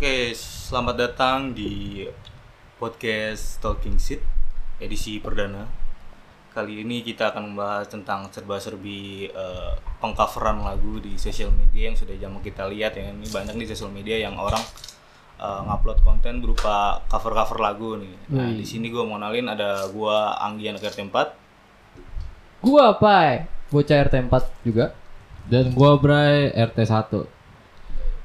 Oke, selamat datang di podcast Talking Seat edisi perdana. Kali ini kita akan membahas tentang serba-serbi uh, pengcoveran lagu di sosial media yang sudah jamak kita lihat ya. Ini banyak di sosial media yang orang uh, ngupload konten berupa cover-cover lagu nih. Nah, hmm. di sini gue mau nalin ada gue Anggi anak RT4. Gue apa? bocah RT4 juga. Dan gue Bray RT1.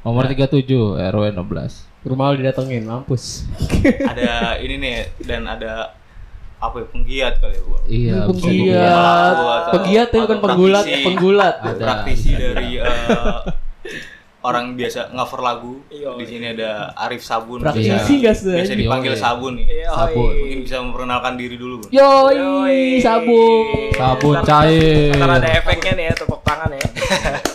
Nomor nah. tiga tujuh RW 16. Rumah lu didatengin, mampus. ada ini nih dan ada apa ya penggiat kali ya gua. Iya, penggiat. Penggiat itu kan penggulat, penggulat. Ada praktisi dari uh, orang biasa ngover lagu. Iya, Di sini iya. ada Arif Sabun. Praktisi iya. gas sih? Biasa dipanggil Sabun nih. Sabun. Mungkin bisa memperkenalkan diri dulu, Bun. Yoi, Yoi. Sabun. Sabun cair. Karena ada efeknya nih ya tepuk tangan ya.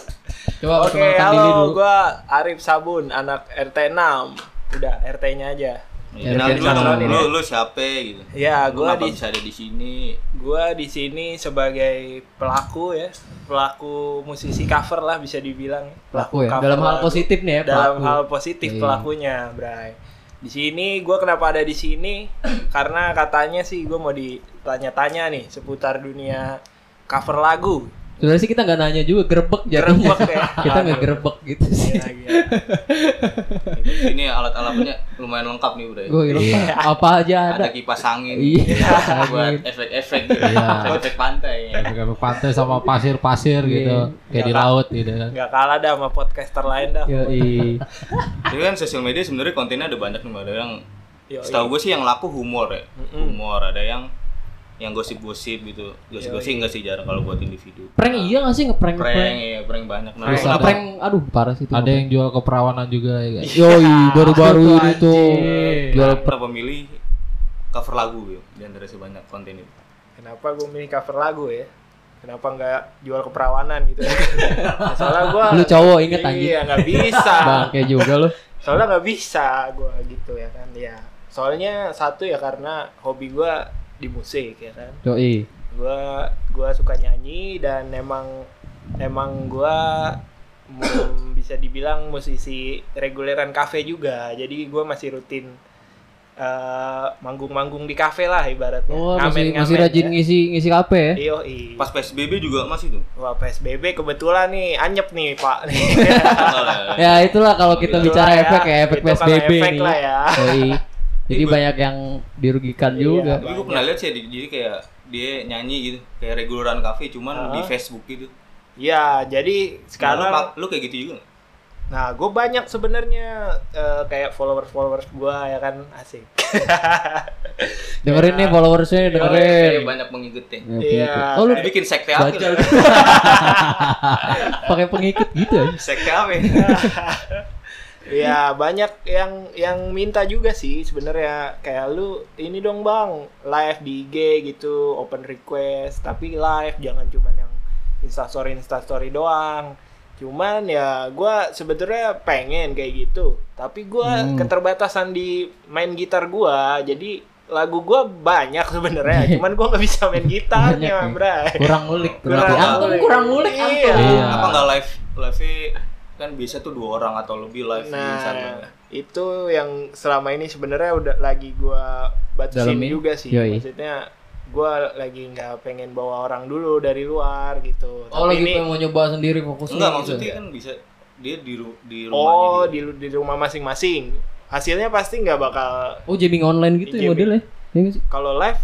Coba Oke, diri halo, dulu. gua Arif Sabun, anak RT 6. Udah, RT-nya aja. Ya, Ya, dulu dong, kenalin lu, ya. lu siapa gitu. Ya, Lu gua di bisa ada di sini. gua di sini sebagai pelaku ya, pelaku musisi cover lah bisa dibilang. Pelaku ya. cover Dalam hal lagu. positif nih ya, Dalam pelaku. hal positif Iya. pelakunya, Bray. Di sini gua kenapa ada di sini? Karena katanya sih gua mau ditanya-tanya nih seputar dunia cover lagu. Sebenarnya sih kita nggak nanya juga, gerebek jatuhnya. Gerebek ya. kita nggak gerebek gitu sih. Gila, gila. Ini alat-alatnya lumayan lengkap nih udah. ya. Gue Iya. apa aja ada. Ada kipas angin. Iya, buat angin. efek-efek gitu. Iya. Efek-efek pantai. ya. Kayak pantai sama pasir-pasir Iya. gitu Kayak di Nggak. laut gitu kan nggak kalah dah sama podcaster lain dah. Yoi. Jadi kan sosial media sebenarnya kontennya ada banyak nih, ada yang setahu gue sih yang laku humor ya. Mm-mm. Humor, ada yang yang gosip-gosip gitu. Gosip-gosip enggak sih jarang kalau buat individu. Prank iya nggak sih ngeprank Prank ngeprank? ya, prank banyak. Nah, Terus ada- Ngeprank, aduh parah sih itu. Ada yang jual keperawanan juga ya kan Yoi, baru-baru Itu ini tuh jual kenapa milih cover lagu ya di antara sebanyak konten itu? Kenapa gue milih cover lagu ya? Kenapa nggak jual keperawanan gitu ya? Soalnya gue Lu cowok, inget, anjing. Iya nggak bisa. bangke juga lu. Soalnya nggak bisa gue gitu ya kan. Ya soalnya satu ya karena hobi gue di musik ya kan. Yoi. Gue gua suka nyanyi dan emang emang gue bisa dibilang musisi reguleran kafe juga. Jadi gue masih rutin eh, manggung-manggung di kafe lah ibaratnya. Oh, masih Ngamen-ngamen masih rajin ya. ngisi ngisi kafe ya? Yoi. Pas PSBB juga masih tuh. Wah PSBB kebetulan nih anyep nih Pak. Lah. Ya itulah kalau kita Itulah bicara ya. efek ya, efek PSBB efek nih. lah ya. Jadi Iya, banyak yang dirugikan Iya. juga. Tapi gue pernah lihat sih di- jadi kayak dia nyanyi gitu, kayak reguleran cafe cuman Ah. di Facebook gitu. Ya jadi Nah, lu, sekarang pak- lu kayak gitu juga? Nah, gue banyak sebenarnya eh, kayak followers-followers gue ya kan asik. Dengerin nih followersnya Kayak dengerin. banyak pengikutnya. Ya, Iya. pengikut. Oh lu bikin sekte apa? pakai pengikut gitu ya? Sekte apa? ya? ya banyak yang yang minta juga sih sebenarnya kayak lu ini dong bang live di IG gitu open request tapi live jangan cuman yang instastory instastory doang cuman ya gua sebetulnya pengen kayak gitu tapi gua Hmm. keterbatasan di main gitar gua jadi lagu gua banyak sebenarnya cuman gua nggak bisa main gitarnya bray Kurang ngulik Kurang berarti. Antum ngulik. kurang ngulik Iya. Iya. Apa nggak live? Live kan biasa tuh dua orang atau lebih live di sana. Nah, itu yang selama ini sebenarnya udah lagi gua batasin Dalamin. juga sih. Yoi. Maksudnya gua lagi nggak pengen bawa orang dulu dari luar gitu. Oh Tapi lagi ini pengen mau nyoba sendiri fokusnya. Enggak gitu. maksudnya kan bisa dia di ru- di rumahnya oh di di rumah masing-masing. Hasilnya pasti nggak bakal Oh jamming online gitu ya Jamming. modelnya? Ya sih? kalau live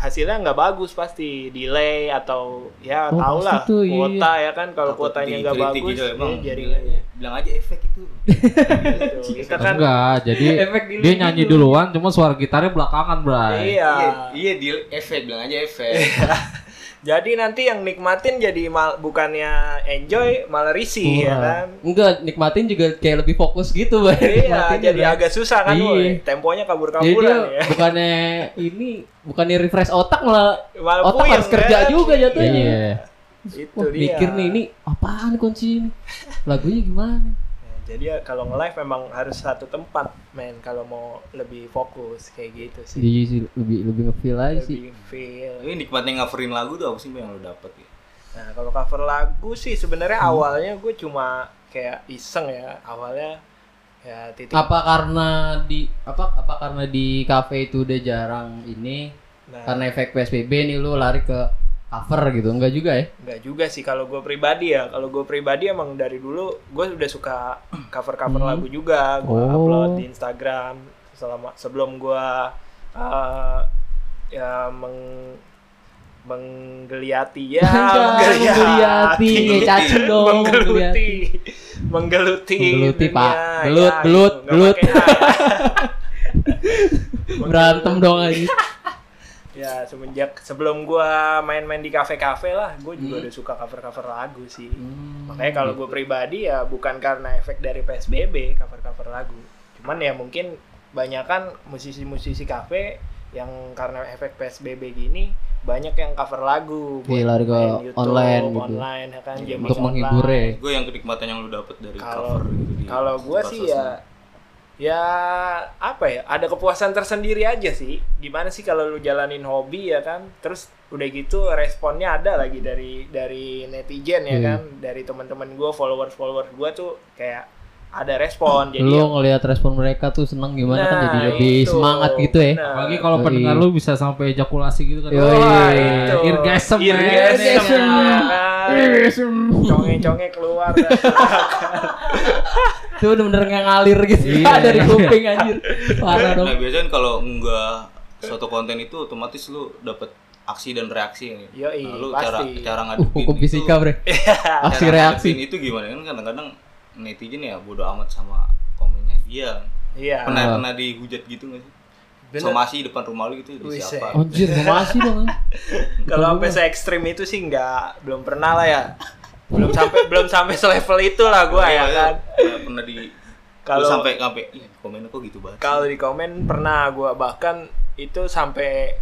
hasilnya nggak bagus pasti delay atau ya Oh, tau lah tuh, iya. kuota ya kan kalau kuotanya nggak bagus gitu, ya emang jaringannya bilang aja efek itu. gitu. kita kan Enggak jadi Efek delay Dia nyanyi duluan Cuma suara gitarnya belakangan bray iya Iya, iya di efek bilang aja efek. Jadi nanti yang nikmatin jadi mal, bukannya enjoy malah risih ya Kurang. kan. Enggak, nikmatin juga kayak lebih fokus gitu, Bang. Iya, jadi juga. agak susah kan Iya. Temponya kabur-kaburan ya. bukannya ini bukannya refresh otak malah Malah otak puyeng, harus kerja kan? juga jatuhnya. Iya Itu Wah, dia. mikir nih ini apaan kunci ini? Lagunya gimana? Jadi ya kalau nge-live memang harus satu tempat, men kalau mau lebih fokus kayak gitu sih. Jadi sih lebih lebih ngefeel aja sih. Lebih feel. Ini nikmatnya ngoverin lagu tuh apa sih yang lo dapet ya? Nah, kalau cover lagu sih sebenarnya awalnya gue cuma kayak iseng ya. Awalnya ya titik Apa karena di apa apa karena di cafe itu udah jarang ini nah karena efek PSBB nih lu lari ke cover gitu. Enggak juga ya? Enggak juga sih kalau gue pribadi ya. Kalau gue pribadi emang dari dulu gue udah suka cover-cover Hmm. lagu juga. Gue Oh. upload di Instagram selama sebelum gue uh, ya meng menggeliati ya Menggeliati, cacing dong, menggeluti menggeluti Menggeluti, dunia, Pak. ya, Belut, itu. belut, Nggak belut. pakai A, ya. Berantem dong aja. ya semenjak sebelum gua main-main di kafe-kafe lah gue juga Hmm. udah suka cover-cover lagu sih makanya kalau gue pribadi ya bukan karena efek dari PSBB cover-cover lagu cuman ya mungkin banyak kan musisi-musisi kafe yang karena efek PSBB gini banyak yang cover lagu Iya, lari ke main YouTube, online gitu. online ya kan Iya, game Untuk menghibur ya. gue yang kenikmatan yang lu dapet dari Kalau- cover gitu kalau gue sebuah sih ya ya apa ya ada kepuasan tersendiri aja sih gimana sih kalau lu jalanin hobi ya kan terus udah gitu responnya ada lagi dari dari netizen ya Hmm. kan dari teman-teman gue followers followers gue tuh kayak ada respon jadi lu ya- ngelihat respon mereka tuh seneng gimana kan Nah, jadi lebih itu. semangat gitu ya. Nah, Apalagi kalau pendengar lu bisa sampai ejakulasi gitu kan. Wah, Iya. itu. Irgasm, man. Irgasm, Irgasm. kan. conge-conge keluar. Itu bener-bener ngalir gitu Iya. dari kuping anjir. Parah dong. nah biasanya kan kalau nggak suatu konten itu otomatis lu dapet aksi dan reaksi nih. Yoi, nah, lu pasti. cara cara Uh, ngadepin hukum itu- fisika, Bre. Aksi reaksi. itu gimana kan kadang-kadang netizen ya bodo amat sama komennya dia. iya Pernah Ah. pernah dihujat gitu nggak sih? Bener. Somasi depan rumah lu itu dari Buset. siapa? Anjir, masih dong. Kalau sampai se ekstrim itu sih nggak belum pernah lah ya. Belum sampai belum sampai selevel itu lah gua ya kan. Pernah, di Kalau- sampai sampai ih komennya kok gitu banget. sih?" Kalau di komen pernah gua bahkan itu sampai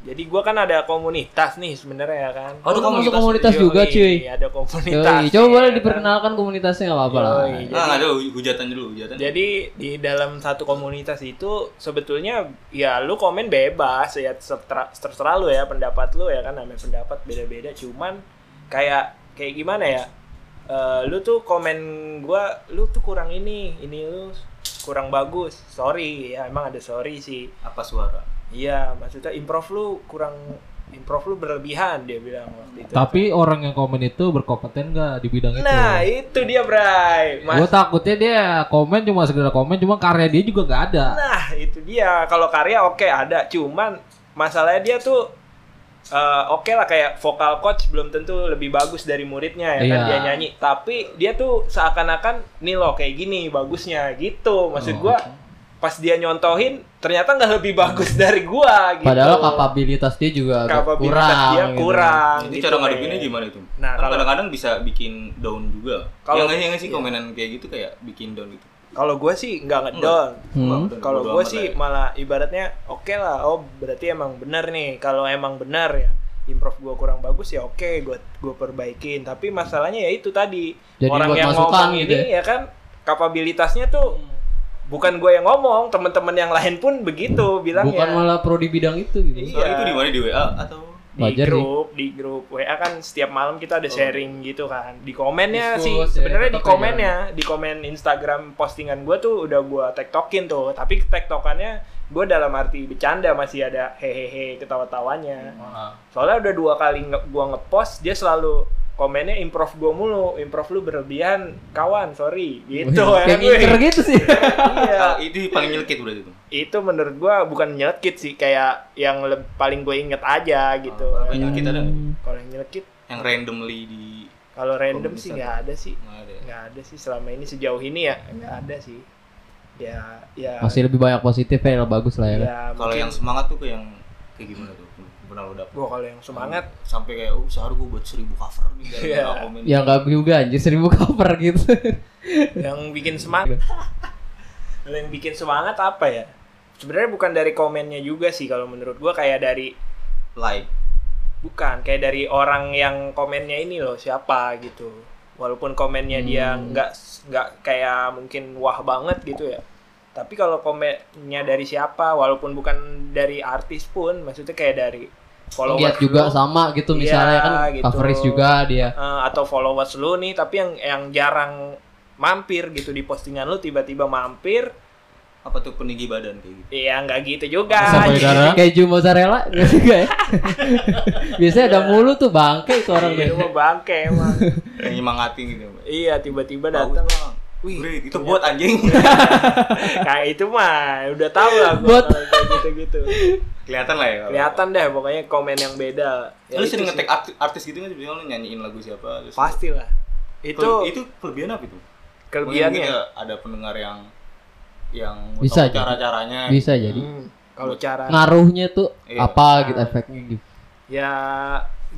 jadi gua kan ada komunitas nih sebenarnya ya kan. Oh, ada Lu masuk komunitas komunitas juga, cuy. Ada komunitas. Yoi, coba boleh ya kan. diperkenalkan komunitasnya nggak apa-apa lah. Yoi. Nah, nggak ada hu- hujatan dulu, hujatan. Jadi di dalam satu komunitas itu sebetulnya ya lu komen bebas ya terserah, terserah lu ya pendapat lu ya kan namanya pendapat beda-beda cuman kayak kayak gimana ya Eh, lu tuh komen gua lu tuh kurang ini ini lu kurang bagus sorry ya emang ada sorry sih apa suara? iya maksudnya improve lu kurang improve lu berlebihan dia bilang waktu itu Tapi orang yang komen itu berkompeten nggak di bidang itu? nah itu dia Bray Mas- Gue takutnya dia komen cuma sekedar komen, cuma karya dia juga nggak ada. Nah, itu dia. Kalau karya oke ada, cuman masalahnya dia tuh eh, oke lah kayak vokal coach belum tentu lebih bagus dari muridnya ya kan Iya. dia nyanyi. Tapi dia tuh seakan-akan nih loh kayak gini bagusnya gitu. Maksud Oh, gua pas dia nyontohin ternyata nggak lebih bagus dari gua gitu. Padahal kapabilitas dia juga agak Kapabilitas kurang. dia gitu. kurang. Jadi gitu, cara ngadepinnya gimana itu? Nah, kan kadang-kadang bisa bikin down juga. Kalau- yang nggak sih iya. komenan kayak gitu kayak bikin down gitu. Kalau gue sih nggak ngedown. Hmm. Kalau gue sih ya. malah ibaratnya oke lah. Oh berarti emang benar nih. Kalau emang benar ya improve gue kurang bagus ya oke gue gue perbaikin. Tapi masalahnya ya itu tadi Jadi orang yang ngomong gitu ini ya kan kapabilitasnya tuh bukan gue yang ngomong, teman-teman yang lain pun begitu bilangnya. Bukan malah pro di bidang itu gitu. Iya. Itu di mana di WA atau di Wajar sih. grup di grup. WA kan setiap malam kita ada sharing gitu kan. Di komennya Diskus, sih ya, sebenarnya di komennya di komen Instagram postingan gue tuh udah gue tektokin tuh. Tapi tektokannya gue dalam arti bercanda masih ada hehehe ketawa-tawanya. Soalnya udah dua kali nge gue ngepost dia selalu komennya improve gue mulu improve lu berlebihan kawan sorry gitu ya Kayak ngincer gitu sih. iya Ah, itu paling nyelkit berarti itu. itu menurut gue bukan nyelkit sih kayak yang le- paling gue inget aja gitu Oh, yang nyelkit ada nggak? kalau yang nyelkit Yang randomly di Kalau random Kalau sih nggak ada sih, nggak ada. ya? ada sih selama ini sejauh ini ya nggak ada sih. Ya, ya. Masih lebih banyak positif ya, bagus lah ya. kan? ya Kalau yang semangat tuh kayak yang kayak gimana tuh? Pernah lo dapet? Gua kalau yang semangat, sampai kayak oh sehari gue buat seribu cover nih gara Iya. komen. Ya nggak juga anjir seribu cover gitu. yang bikin semangat, yang bikin semangat apa ya? Sebenarnya bukan dari komennya juga sih kalau menurut gua kayak dari like. bukan kayak dari orang yang komennya ini loh siapa gitu. Walaupun komennya dia Hmm. nggak nggak kayak mungkin wah banget gitu ya. Tapi kalau komennya dari siapa, walaupun bukan dari artis pun, maksudnya kayak dari followers Lihat juga lu, sama gitu Iya, misalnya kan gitu. coverage juga dia. eh, atau followers lu nih, tapi yang yang jarang mampir gitu di postingan lu tiba-tiba mampir Apa tuh peninggi badan kayak gitu? Iya nggak gitu juga. Keju mozzarella nggak sih ya? Biasanya ada mulu tuh bangke itu orang Iya, bangke emang. Yang nyemangatin gitu. Iya tiba-tiba datang. Wih, Great, itu buat anjing. Kayak itu mah udah tahu lah kayak gitu-gitu. Kelihatan lah ya. Kelihatan deh pokoknya komen yang beda. Ya, lu sering ngetek artis, artis gitu sih? Misalnya lu nyanyiin lagu siapa? Terus Pasti lah. Itu itu kelebihan apa itu? Kelebihannya. ada pendengar yang yang Bisa cara-caranya. Bisa jadi. Hmm, kalau cara Ngaruhnya tuh Iya. apa gitu efeknya gitu. ya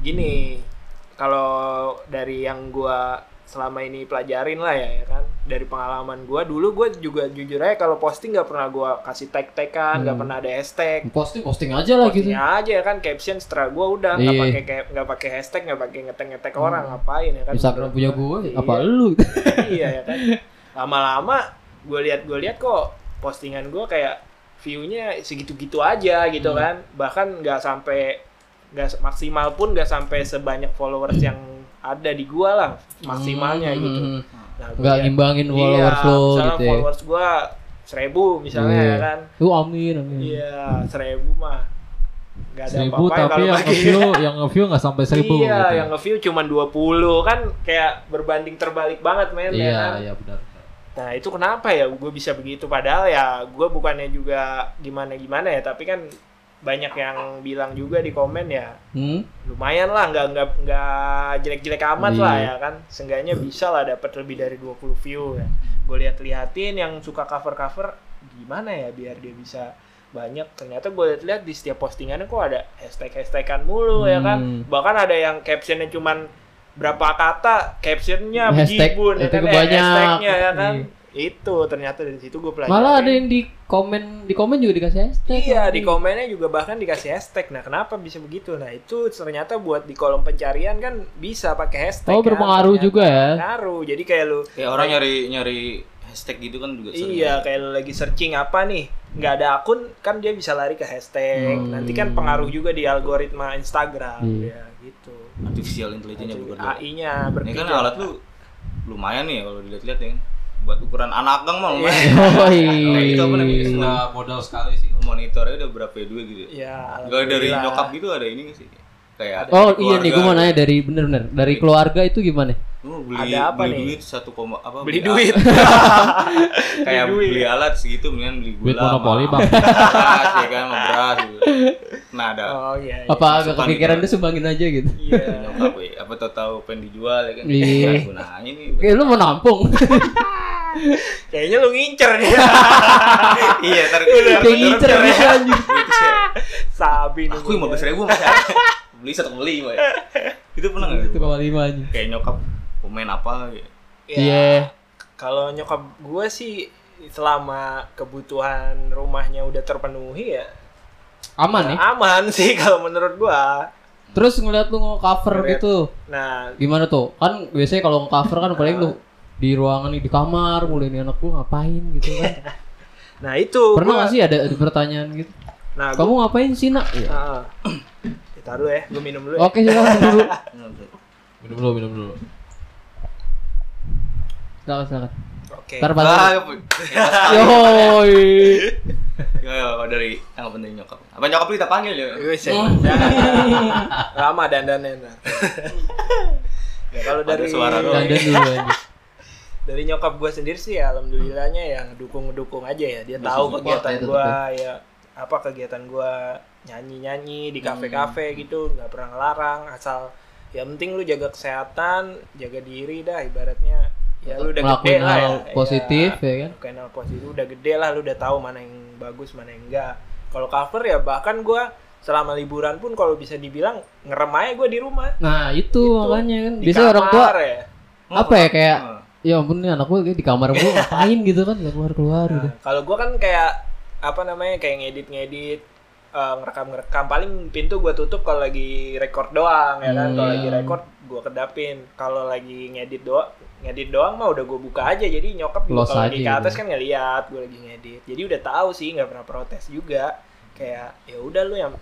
gini kalau dari yang gua selama ini pelajarin lah ya, ya kan dari pengalaman gua dulu gua juga jujur aja kalau posting nggak pernah gua kasih tag tagan nggak Hmm. pernah ada hashtag Posting posting aja lah gitu. posting aja ya kan caption setelah gua udah nggak Iya. pakai kayak nggak pakai hashtag nggak pakai ngetek ngetek orang ngapain ya kan Instagram Menurut punya gue, Iya. apa lu? iya ya kan lama-lama gue lihat gue lihat kok postingan gue kayak viewnya segitu-gitu aja gitu Hmm. kan bahkan nggak sampai nggak maksimal pun nggak sampai sebanyak followers yang ada di gua lah maksimalnya Hmm, gitu nah, Nggak ngimbangin iya, followers lo misalnya gitu ya. followers gua seribu misalnya Iya. ya kan Lu amin amin. iya seribu mah nggak ada Seribu apa-apa tapi kalau yang bagi- nge-view yang nge-view nggak sampai seribu iya gitu. yang nge-view cuma 20 kan kayak berbanding terbalik banget men ya Iya, kan? iya benar. Nah itu kenapa ya gue bisa begitu padahal ya gue bukannya juga gimana gimana ya tapi kan banyak yang bilang juga di komen ya Hmm? lumayan lah nggak nggak nggak jelek-jelek amat Iya. lah ya kan seenggaknya bisa lah dapat lebih dari 20 view ya gue lihat-liatin yang suka cover-cover gimana ya biar dia bisa banyak ternyata gue lihat-lihat di setiap postingannya kok ada hashtag-hashtagan mulu ya kan Hmm. bahkan ada yang captionnya cuman berapa kata captionnya Hashtag bejibun ya itu kan eh, banyak. hashtagnya ya kan Iya. Itu ternyata dari situ gue pelajari Malah ada yang di komen di komen juga dikasih hashtag. Iya di komennya juga bahkan dikasih hashtag. Nah kenapa bisa begitu? Nah itu ternyata buat di kolom pencarian kan bisa pakai hashtag. Oh, kan, berpengaruh ternyata. juga ya? Pengaruh. Jadi kayak lu Ya orang nyari nyari hashtag gitu kan juga sering. iya kayak lu lagi searching apa nih nggak ada akun kan dia bisa lari ke hashtag. Hmm. Nanti kan pengaruh juga di algoritma Instagram Iya. ya gitu. Artificial intelligence bekerja. AI-nya Ini berpikir. kan alat lu lumayan nih ya kalau dilihat-lihat ya kan. Buat ukuran anak gang mah lumayan. Iya. Oh, Nah, itu apa namanya? iya. Nggak modal sekali sih. Monitornya udah berapa ya duit gitu. ya? Ya. Enggak dari nyokap gitu ada ini nggak sih? Kayak Oh dari iya nih gue mau nanya dari bener-bener dari keluarga itu gimana? Lu beli, Ada apa beli nih? duit satu koma apa Beli alat. duit. kayak Beli duit. beli alat segitu mendingan beli Duit gula monopoli, sama Bang. beras ya kan beras gitu. Nah ada Oh iya. iya. Apa agak kepikiran gitu. dia sumbangin aja gitu? Iya. nyokap ya apa tau tahu pengen dijual ya kan Iya. Nggak gunanya nih Kayak lu mau nampung. Kayaknya lu ngincer nih. iya ntar Kayak ngincer gitu anjing. Gitu sih. Sabi nih. aku lima belas ribu masih ada beli satu beli Mbak. itu pernah nggak Itu koma lima anjing. kayak nyokap komen apa gitu Ya, Iya. Kalau nyokap gue sih selama kebutuhan rumahnya udah terpenuhi ya Aman nih. aman sih kalau menurut gua. Terus ngeliat lu nge-cover gitu. Nah, Gimana tuh? Kan biasanya kalau nge-cover kan paling lu di ruangan nih di kamar mulai ini anak gua ngapain gitu kan. nah itu Pernah gua- gak sih ada, ada pertanyaan gitu? Nah, gua, Kamu ngapain sih nak? Ya. Ah, kita dulu ya, gue minum dulu. Ya. Oke silakan dulu. Minum dulu, minum dulu. Silakan silakan. Oke. Ntar ah ya. Yoi. ya, ya, kalau dari yang penting nyokap apa nyokap lu kita panggil ya Wih, saya- Lama dandannya. Nah. ya, kalau dari suara. Dandan dulu. Dari nyokap gue sendiri sih ya alhamdulillahnya yang dukung ngedukung aja ya. Dia tahu kegiatan ya gue ya apa kegiatan gue nyanyi nyanyi di kafe kafe gitu nggak pernah ngelarang asal ya penting lu jaga kesehatan jaga diri dah ibaratnya. Ya lu udah gede Ngelakuin lah ya. Positif ya kan? ngelakuin hal positif udah gede lah lu udah tahu mana yang bagus mana yang enggak. Kalau cover ya bahkan gue selama liburan pun kalau bisa dibilang ngerem aja gue di rumah. Nah itu, Itu, makanya kan. Biasanya orang tua ya. apa ya kayak Heeh. Ya ampun nih anak kayak di kamar gua ngapain gitu kan gak keluar keluar gitu. Nah, kalau gua kan kayak apa namanya kayak ngedit-ngedit eh, ngerekam-ngerekam paling pintu gua tutup kalau lagi record doang ya kan. Hmm. Kalau lagi record gua kedapin. Kalau lagi ngedit doang ngedit doang mah udah gua buka aja jadi nyokap juga kalau lagi ke atas gitu. kan ngeliat gua lagi ngedit. Jadi udah tahu sih nggak pernah protes juga. Kayak ya udah lu yang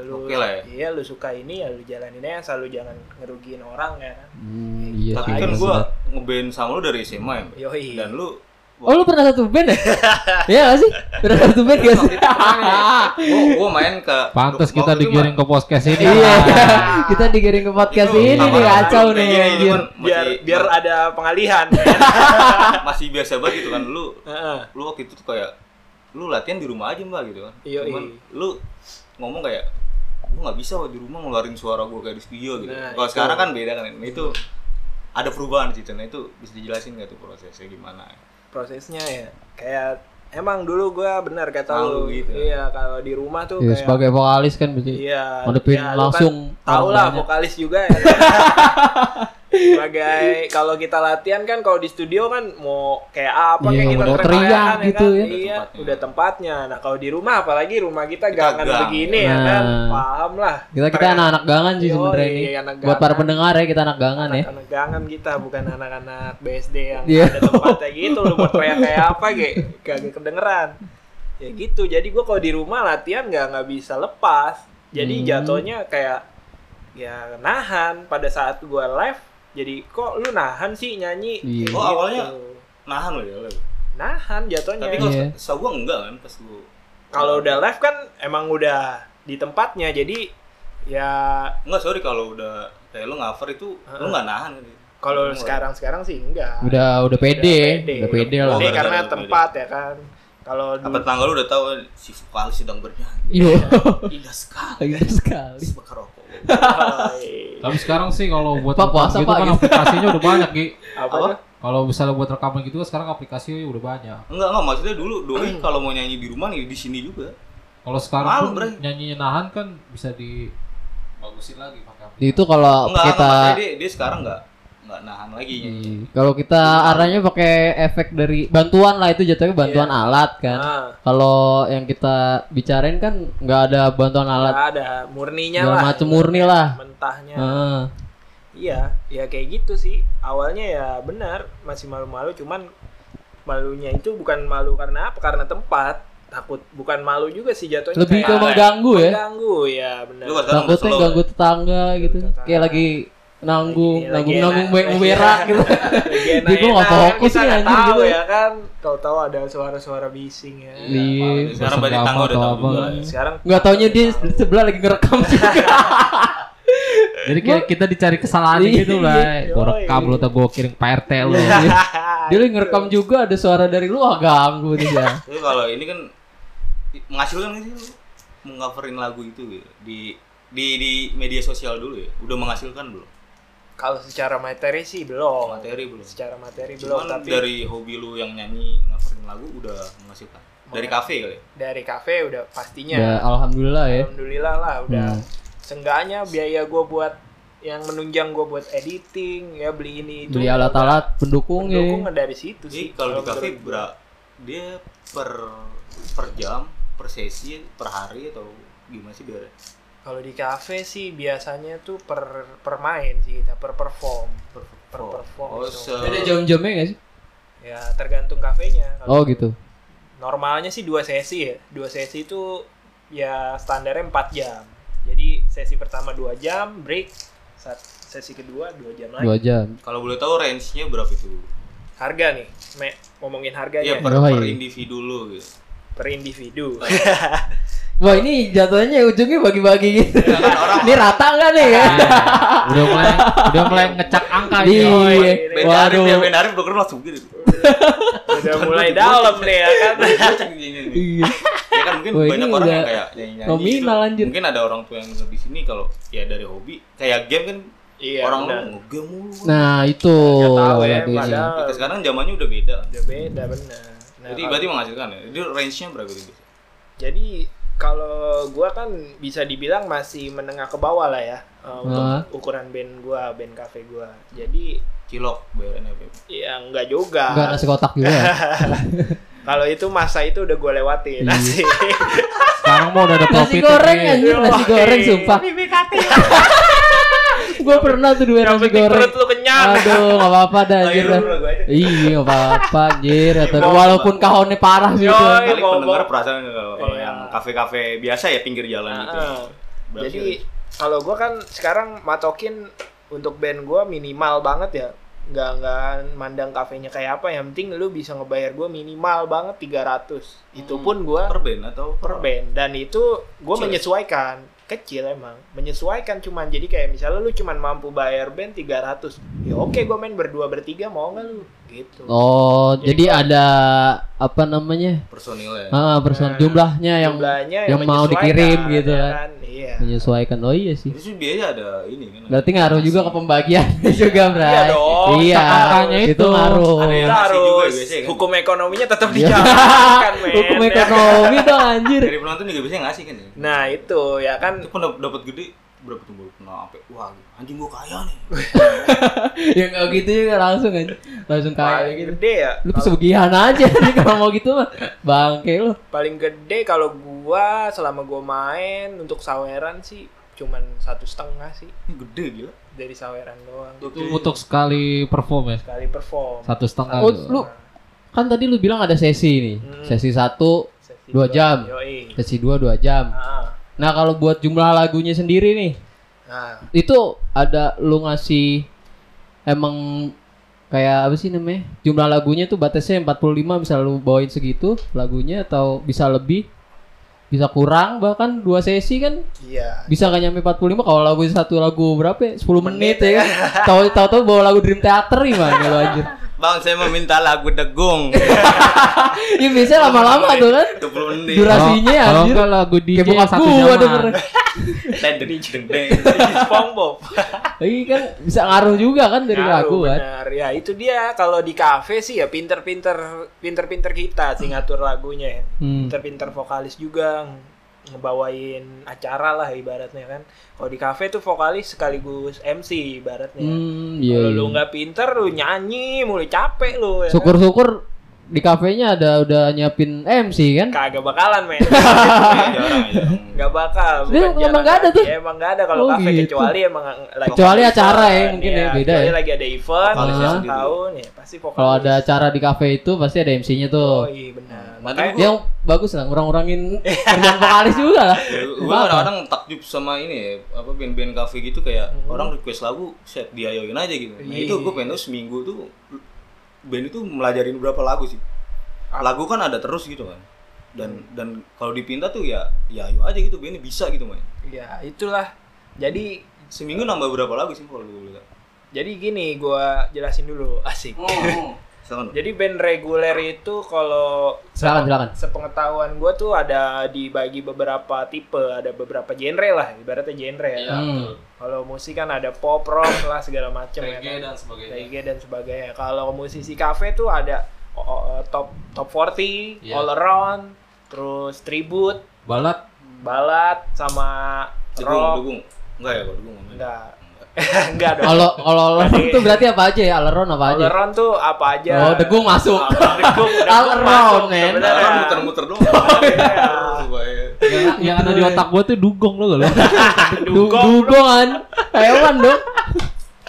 lu Oke lah ya. iya lu suka ini ya lu jalanin aja asal lu jangan ngerugiin orang ya kan. Hmm, iya tapi kan banget. ngeband sama lu dari SMA ya? Mbak? Yoi. Dan lu Oh lu pernah satu band ya? Iya gak sih? Pernah satu band gak sih? gua main ke Pantes kita digiring ke podcast ini. Iya, kita digiring ke podcast ini nih kacau nih. iya, kan biar biar ada pengalihan. masih biasa banget gitu kan lu Heeh. lu waktu itu tuh kayak lu latihan di rumah aja mbak gitu kan Iya, cuman iya. lu ngomong kayak gua nggak bisa di rumah ngeluarin suara gua kayak di studio gitu Nah, kalau sekarang kan beda kan nah, itu ada perubahan sih nah itu bisa dijelasin nggak tuh prosesnya gimana prosesnya ya kayak emang dulu gua benar kata Malu lu gitu. iya kalau di rumah tuh Iya, kayak sebagai vokalis kan berarti. iya ngadepin ya, langsung kan tahu orang lah banyak. vokalis juga ya sebagai kalau kita latihan kan kalau di studio kan mau kayak apa Iya, kayak kita teriak teriak gitu ya. iya Udah udah tempatnya nah kalau di rumah apalagi rumah kita Kita gangan gang. begini ya kan Nah. paham lah Kita kita anak-anak gangan sih sebenarnya ini. anak Buat para pendengar ya kita anak gangan ya. anak gangan kita bukan anak-anak BSD yang Iya. ada tempatnya gitu lu buat kayak kayak apa ge kagak kedengeran ya gitu jadi gua kalau di rumah latihan nggak nggak bisa lepas jadi Hmm. jatuhnya kayak ya nahan pada saat gua live jadi kok lu nahan sih nyanyi Iya. Oh, awalnya gitu. nahan lo ya lo nahan jatuhnya tapi kalau Iya. setahu gua enggak kan pas lu kalau udah live kan emang udah di tempatnya jadi ya enggak sorry kalau udah kayak lu cover itu lu nggak nahan kan kalau sekarang sekarang sih enggak Udah udah pede, udah pede lah. Pede Oh, karena udah pede. tempat ya kan kalau apa tetangga lu udah tahu si vokalis sedang bernyanyi Iya. indah sekali Indah sekali. bakar Tapi sekarang sih kalau buat Pak, rekam puasa, gitu Pak, kan gitu. aplikasinya udah banyak, Gi. apa, Apa? Kalau misalnya buat rekaman gitu kan sekarang aplikasi udah banyak. enggak enggak maksudnya dulu doi kalau mau nyanyi di rumah nih di sini juga Kalau sekarang Malu, pun nyanyinya nahan kan bisa di bagusin lagi pakai aplikasi. Itu kalau enggak kita enggak dia, dia sekarang enggak enggak nahan lagi Iya. Kalau kita arahnya pakai efek dari bantuan lah itu jatuhnya bantuan Iya. alat kan. Ah, Kalau yang kita bicarain kan nggak ada bantuan alat nggak ada murninya segala lah macem murni lah. mentahnya Heeh. iya ya kayak gitu sih awalnya ya benar masih malu-malu cuman malunya itu bukan malu karena apa karena tempat takut bukan malu juga sih jatuhnya lebih ke mengganggu ya. mengganggu ya benar Takutnya ganggu tetangga gitu. tetangga. Kayak lagi nanggung, Lagi- nanggung lagi nanggung enak- lagi berak gitu. Lagi Dia gua nggak fokus nih, nggak anjir, tahu gitu. ya kan tahu-tahu ada suara-suara bising ya Iya. Sekarang banyak Bersenggama tangga udah atau tahu sekarang Nggak taunya dia di sebelah lagi ngerekam juga. Jadi kayak kita dicari kesalahan Iya. gitu lah. Gue rekam lu atau gue kirim Pak RT lu. dia lagi ngerekam juga ada suara dari lu ah ganggu nih ya. Tapi kalau ini kan menghasilkan sih lu mengcoverin lagu itu di di di media sosial dulu ya udah menghasilkan belum kalau secara materi sih belum materi belum secara materi belum cuman tapi dari hobi lu yang nyanyi coverin lagu udah menghasilkan dari kafe kali ya? dari kafe udah pastinya Ya alhamdulillah ya. alhamdulillah lah udah Hmm. seenggaknya biaya gue buat yang menunjang gue buat editing ya beli ini itu Beli alat-alat pendukung ya. pendukung dari situ jadi sih kalau di kafe berak dia per per jam per sesi per hari atau gimana sih biar kalau di kafe sih biasanya tuh per per main sih kita per perform. Per, per perform oh, gitu. se- Ada jam-jamnya nggak sih? ya tergantung kafenya Oh Kalau gitu. normalnya sih dua sesi ya. Dua sesi itu ya standarnya 4 jam. Jadi sesi pertama dua jam break. Saat sesi kedua dua jam lagi. Dua jam. kalau boleh tahu range nya berapa itu? Harga nih me ngomongin harganya. Iya per, Oh, per iya. individu lu gitu. Per individu Wah ini jatuhnya ujungnya bagi-bagi gitu. Ya kan orang ini rata nggak nih ya? udah mulai udah mulai ngecak angka nih. Iya. Waduh. ya Ben Arif broker langsung gitu udah mulai dalam nih ya kan nih. Iya. ya kan mungkin Wah, banyak orang udah yang kayak nyanyi nyanyi nominal, anjir. mungkin ada orang tua yang di sini kalau ya dari hobi kayak game kan iya orang lu ngegame mulu Nah itu. Nggak tahu ya, padahal Kita sekarang zamannya udah beda udah beda benar nah, jadi berarti menghasilkan ya jadi range nya berapa gitu jadi kalau gua kan bisa dibilang masih menengah ke bawah lah ya uh, untuk ukuran band gua band cafe gua jadi cilok bayarannya apa ya enggak juga Enggak nasi kotak juga. kalau itu masa itu udah gua lewatin Iya. nasi Sekarang mau udah ada nasi profit. goreng nih. anjir, nasi goreng sumpah. Gua pernah tuh dua yang nasi goreng. perut lu kenyang Aduh, nggak apa-apa dah anjir. Iya, nggak apa-apa anjir. Walaupun kahonnya parah gitu. Yoi. kali bawa- pendengar perasaan kalau kalau Iya. yang kafe-kafe biasa ya pinggir jalan gitu Nah, Berapa jadi sih, kalau gua kan sekarang matokin untuk band gua minimal banget ya nggak nggak mandang kafenya kayak apa. Yang penting lu bisa ngebayar gue minimal banget 300 itu pun gue per band atau per band. Dan itu gue menyesuaikan. Kecil emang. Menyesuaikan cuman. Jadi kayak misalnya lu cuman mampu bayar band 300 ya oke gue main berdua bertiga mau nggak lu gitu Oh, Jadi jadi ada apa namanya? personil ya Ah, person Nah, jumlahnya yang jumlahnya yang mau menyesuaikan, dikirim gitu ya kan. iya menyesuaikan. Oh iya sih. itu biaya ada ini kan Berarti ngaruh juga ke pembagian juga, Bray. Iya dong, Iya, makanya itu. itu ngaruh. Ada yang ngasih juga harus biasanya kan? hukum ekonominya tetap Iya. dijalankan men Hukum ekonomi dong anjir. dari penonton juga biasanya ngasih kan ya nah itu ya kan itu pun dap- dapat gede berapa tuh kena sampai wah anjing gua kaya nih ya enggak gitu juga langsung aja. Langsung paling kayak gitu. gede ya Lu kalau- pesugihan aja nih kalau mau gitu mah. Bangke lu. paling gede kalau gua selama gua main untuk saweran sih cuman satu setengah sih ini gede gila dari saweran doang Itu untuk sekali perform ya. sekali perform Satu setengah. Oh, lu kan tadi lu bilang ada sesi nih. Hmm. Sesi satu, Sesi dua jam. Yoi. sesi dua dua jam. Ah, Nah kalau buat jumlah lagunya sendiri nih, nah itu ada lu ngasih emang kayak apa sih namanya? Jumlah lagunya tuh batasnya 45 misal lu bawain segitu lagunya atau bisa lebih? Bisa kurang bahkan dua sesi kan iya bisa nggak nyampe 45 kalau lagu satu lagu berapa ya? 10 menit, Menit ya kan. Tahu tahu tahu bawa lagu Dream Theater gimana lu anjir. bang saya meminta lagu degung ya biasanya lama-lama tuh kan 20 menit durasinya Kalau anjir. enggak lagu DJ Kayak bokap satu gua jam. denger. Deng, deng, deng, deng. SpongeBob Iya kan bisa ngaruh juga kan dari Ngaruh, lagu kan. benar. ya itu dia kalau di kafe sih ya pinter-pinter pinter-pinter kita sih ngatur lagunya ya Hmm. pinter-pinter vokalis juga ngebawain acara lah ibaratnya kan kalau di kafe tuh vokalis sekaligus MC ibaratnya Hmm, iya. kalau iya. lu nggak pinter lu nyanyi mulai capek lu ya kan? Di kafenya ada udah nyiapin MC kan. kagak bakalan men jarang ya nggak bakal Dia emang jarang nggak ada tuh? Ya, emang nggak ada kalau Oh, kafe gitu. kecuali emang lagi Kecuali acara ya, mungkin ya, beda kecuali ya. lagi ada event sendiri. tahun ya pasti vokalis Kalau ada acara di kafe itu pasti ada MC-nya oh tuh. iya benar Nanti makanya gua- Yang bagus lah, ngurang-ngurangin kerjaan vokalis juga lah. gue kadang-kadang takjub sama ini ya apa band-band cafe gitu kayak orang request lagu set diayoin aja gitu nah Iya. itu gue pengen tahu seminggu tuh band itu melajarin berapa lagu sih? Lagu kan ada terus gitu kan. Dan dan kalau dipinta tuh ya ya ayo aja gitu bandnya bisa gitu main ya itulah. Jadi seminggu nambah berapa lagu sih kalau lu lihat jadi gini gua jelasin dulu asik Silakan. jadi band reguler itu kalau Silakan, silakan. sepengetahuan gua tuh ada dibagi beberapa tipe ada beberapa genre lah ibaratnya genre ya Hmm. kalau musik kan ada pop rock lah segala macam ya kan. dan sebagainya. reggae dan sebagainya. Kalau musisi kafe tuh ada oh, top top 40, Iya. all around, terus tribute, Balat balad sama Degung, rock. degung. Enggak ya degung ngomongin. Enggak. Enggak dong. Kalau kalau Aleron tuh berarti apa aja ya? Aleron apa all aja? around tuh apa aja? Oh, degung masuk. Degung, degung All around, masuk man. sebenarnya. Orang muter-muter doang. Iya. Supaya yang, yang ada di otak gua tuh dugong lo gak lo? Du- Dugongan. Hewan dong.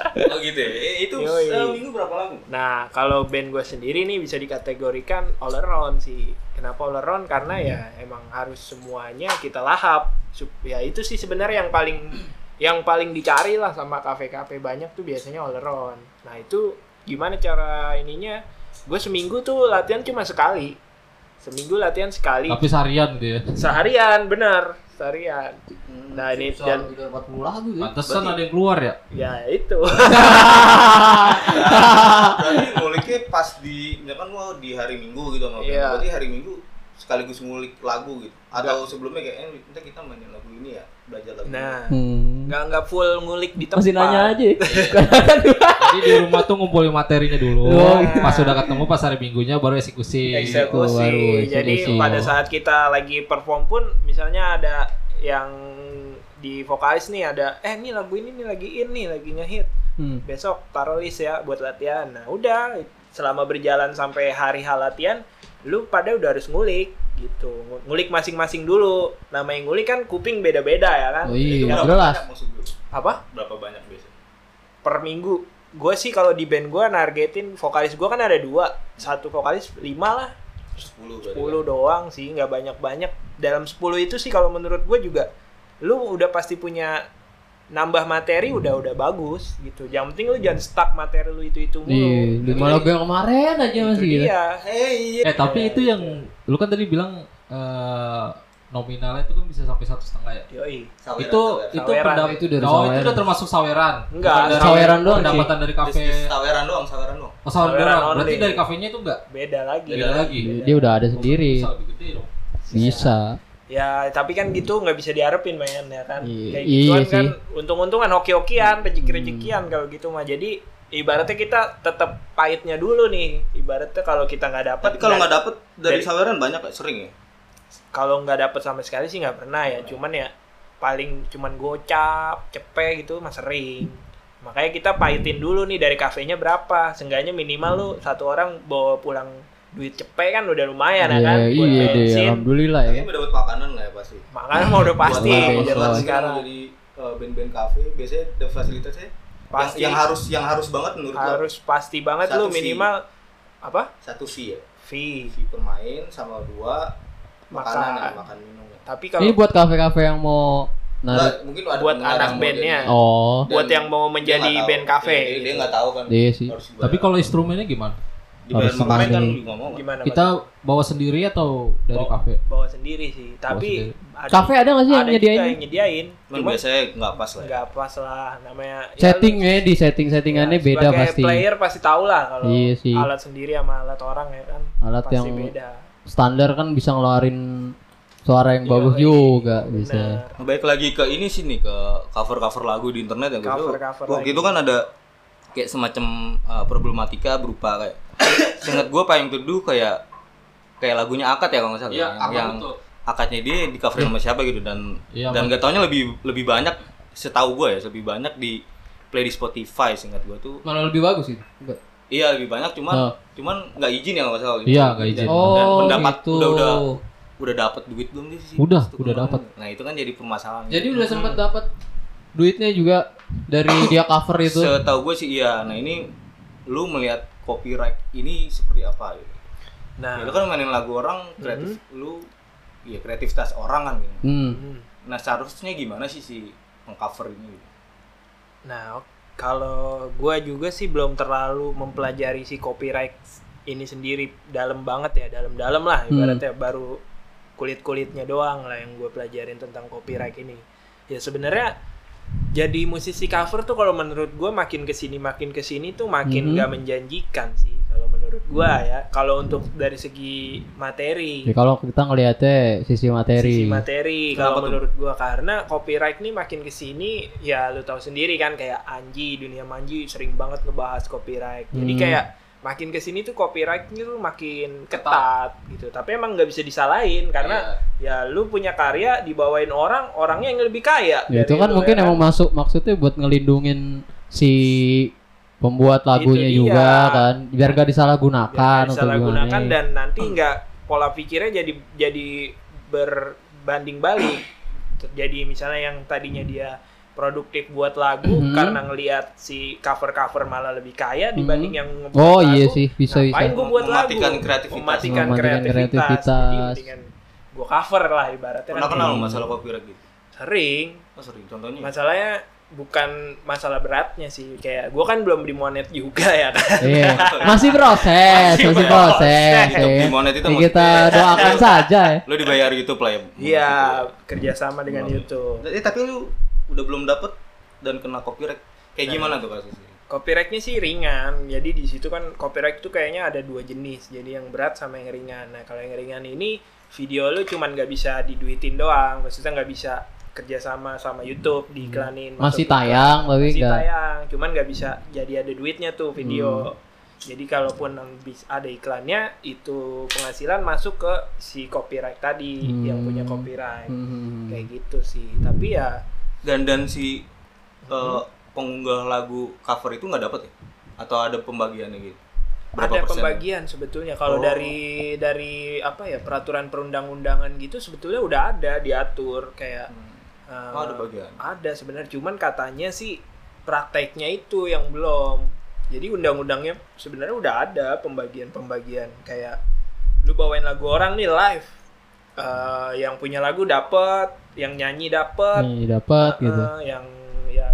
Oh gitu ya. Eh, itu Yoi. seminggu berapa lagu? Nah, kalau band gue sendiri nih bisa dikategorikan all around sih. Kenapa all around? Karena ya emang harus semuanya kita lahap. Sup- Ya itu sih sebenarnya yang paling yang paling dicari lah sama kafe-kafe banyak tuh biasanya all around. Nah itu gimana cara ininya? Gue seminggu tuh latihan cuma sekali. Seminggu latihan sekali. Tapi seharian ya. Seharian, bener. Seharian. Nah ini dan udah 40 lagu ya. Pantesan ada yang keluar ya. ya itu. Berarti nguliknya pas di misalkan mau di hari Minggu gitu band. Iya. Berarti hari Minggu sekaligus ngulik lagu gitu. Atau sebelumnya kayak eh kita kita mainin lagu ini ya, belajar lagu. ini. Nah, Hmm. nggak nggak full ngulik di tempat. Masih nanya aja. Jadi di rumah tuh ngumpulin materinya dulu. Oh, iya. Pas udah ketemu pas hari minggunya baru eksekusi. eksekusi. baru Jadi eksekusi. pada saat kita lagi perform pun misalnya ada yang di vokalis nih ada eh ini lagu ini nih lagi in nih lagi ngehit. Hmm. Besok taruh list ya buat latihan. Nah, udah selama berjalan sampai hari hal latihan lu pada udah harus ngulik gitu. Ngulik masing-masing dulu. Namanya ngulik kan kuping beda-beda ya kan. Oh iya, Itu berapa jelas. banyak maksud gue? Apa? Berapa banyak biasanya? Per minggu. Gue sih kalau di band gue nargetin vokalis gue kan ada dua. Satu vokalis lima lah. 10 berarti. 10 doang sih, nggak banyak-banyak. Dalam 10 itu sih kalau menurut gue juga lu udah pasti punya nambah materi udah udah bagus gitu yang penting lu jangan stuck materi lu itu itu mulu Iya, lima lagu yang kemarin aja itu masih gitu. dia Eh tapi itu yang lu kan tadi bilang eh, nominalnya itu kan bisa sampai satu setengah ya. Yoi. Saweran, itu saweran. itu Saweran. pendap- Itu dari oh, itu udah termasuk saweran. Enggak, dari saweran doang, Pendapatan dari kafe. saweran doang, saweran doang. Oh, saweran Saweran doang. Berarti dari kafenya itu enggak beda lagi beda lagi. Dia udah ada sendiri. Bisa lebih gede dong. Bisa. Ya tapi kan gitu nggak bisa diharapin men ya kan? Iya, kayak iya gituan sih. kan untung-untungan hoki-hokian rezeki-rezekian kalau gitu mah. Jadi ibaratnya kita tetap pahitnya dulu nih. Ibaratnya kalau kita nggak dapat Tapi kalau nggak dapet dari dari- saweran banyak ya, sering ya. kalau nggak dapet sama sekali sih nggak pernah ya. Cuman ya paling cuman gocap cepet gitu mah sering. Makanya kita pahitin dulu nih dari kafenya berapa? Seenggaknya minimal lu satu orang bawa pulang duit cepet kan udah lumayan ya kan Iya, buat iya deh, bensin alhamdulillah ya. Tapi dapat makanan lah ya pasti. makanya mau udah pasti Iya, iya. sekarang jadi eh, band-band kafe biasanya ada fasilitasnya Pasti. yang, yang harus yang harus banget menurut lo. harus pasti banget Satu lu fee. minimal apa satu fee ya. fee Fee pemain sama dua makanan ya, Makan. makan minum. ya. tapi Ini kalau buat kafe-kafe yang mau Nggak, narik. mungkin ada buat anak bandnya. Oh, buat yang mau menjadi nggak band cafe Dia- dia gitu. nggak tahu kan. Iya sih. Tapi kalau instrumennya gimana? Dibayar harus kan kan? gimana Kita bawa sendiri atau dari Bawa- kafe? bawa sendiri sih tapi sendiri. ada, Kafe ada nggak sih yang ada juga nyediain? yang nyediain Cuman cuma biasanya nggak pas lah. ya. nggak pas lah namanya ya Settingnya di lu- setting-settingannya ya, beda pasti. player pasti tahu lah kalau Iya sih. alat sendiri sama alat orang ya kan Alat pasti yang beda Standar kan bisa ngeluarin suara yang bagus Yoi, juga bisa. bener. Nah, Baik lagi ke ini sih nih ke cover-cover lagu di internet ya gue Cover-cover Waktu lagi. itu kan ada kayak semacam uh, problematika berupa kayak seingat gue paling teduh kayak kayak lagunya akad ya kalau nggak salah Iya, yang, yang betul. akadnya dia di coverin sama siapa gitu dan Iya, dan gak taunya lebih lebih banyak setahu gue ya lebih banyak di play di Spotify seingat gue tuh Mana lebih bagus itu? Enggak. iya lebih banyak cuman Oh. cuman nggak izin ya kalau nggak salah Iya, nggak izin. dan, Oh, dan pendapat gitu. udah udah udah dapat duit belum sih si- Udah, udah dapat. nah itu kan jadi permasalahan Jadi udah sempat dapat duitnya juga dari dia cover itu. Setahu gue sih iya. Nah ini lu melihat copyright ini seperti apa gitu? nah Ya, lu kan mainin lagu orang kreatif lu ya kreativitas orang kan gitu. Hmm. hmm. Nah seharusnya gimana sih si mengcover ini? Gitu? Nah, kalau gua juga sih belum terlalu mempelajari si copyright ini sendiri dalam banget ya, dalam-dalam lah Hmm. ibaratnya baru kulit-kulitnya doang lah yang gue pelajarin tentang copyright ini. Ya sebenarnya jadi musisi cover tuh kalau menurut gua makin ke sini makin ke sini tuh makin Mhm. gak menjanjikan sih kalau menurut gua ya. Kalau untuk dari segi materi, Ya, kalau kita ngelihatnya sisi materi. sisi materi kalau menurut gua karena copyright nih makin ke sini ya lu tahu sendiri kan kayak Anji dunia Manji sering banget ngebahas copyright jadi Hmm. kayak makin ke sini tuh copyrightnya tuh makin ketat. gitu. Tapi emang nggak bisa disalahin karena Iya. ya lu punya karya dibawain orang orangnya yang lebih kaya. Ya, itu kan lu, mungkin ya emang masuk maksudnya buat ngelindungin si pembuat lagunya juga kan biar gak disalahgunakan Jangan atau disalahgunakan gimana. dan nanti nggak pola pikirnya jadi jadi berbanding balik. Jadi misalnya yang tadinya dia produktif buat lagu Mhm. karena ngelihat si cover cover malah lebih kaya Mhm. dibanding yang ngebuat Oh lagu, iya sih bisa ngapain bisa. gue buat Mematikan lagu kreativitas. mematikan, Mematikan kreativitas, kreativitas. jadi gue cover lah ibaratnya Pernah kenal gitu. masalah copyright gitu? sering Oh sering. Contohnya? masalahnya bukan masalah beratnya sih kayak gue kan belum di monet juga ya kan Iya. Masih proses, Masih masih proses. proses. Itu, ya. di monet itu Ya, kita doakan saja ya. Lu dibayar YouTube lah ya? iya kerjasama dengan Oh. YouTube Eh, tapi lu udah belum dapet dan kena copyright. Kayak gimana tuh kasusnya? Copyrightnya sih ringan, jadi di situ kan copyright itu kayaknya ada dua jenis, jadi yang berat sama yang ringan. Nah kalau yang ringan ini video lu cuman nggak bisa diduitin doang, maksudnya nggak bisa kerjasama sama YouTube diiklanin. Masih masuk iklan. tayang tapi masih tayang, cuman nggak bisa jadi ada duitnya tuh video. Hmm. Jadi kalaupun yang ada iklannya itu penghasilan masuk ke si copyright tadi yang Hmm. punya copyright, Hmm. kayak gitu sih. Tapi ya Dan dan si eh, pengunggah lagu cover itu nggak dapet ya? Atau ada pembagiannya gitu? ada persen? pembagian sebetulnya kalau Oh. dari dari apa ya peraturan perundang-undangan gitu sebetulnya udah ada diatur kayak Hmm. eh, Oh, ada bagian. ada sebenarnya cuman katanya sih prakteknya itu yang belum jadi undang-undangnya sebenarnya udah ada pembagian-pembagian kayak lu bawain lagu orang nih live Eh, yang punya lagu dapet yang nyanyi dapet Nih dapat gitu. Eh, yang ya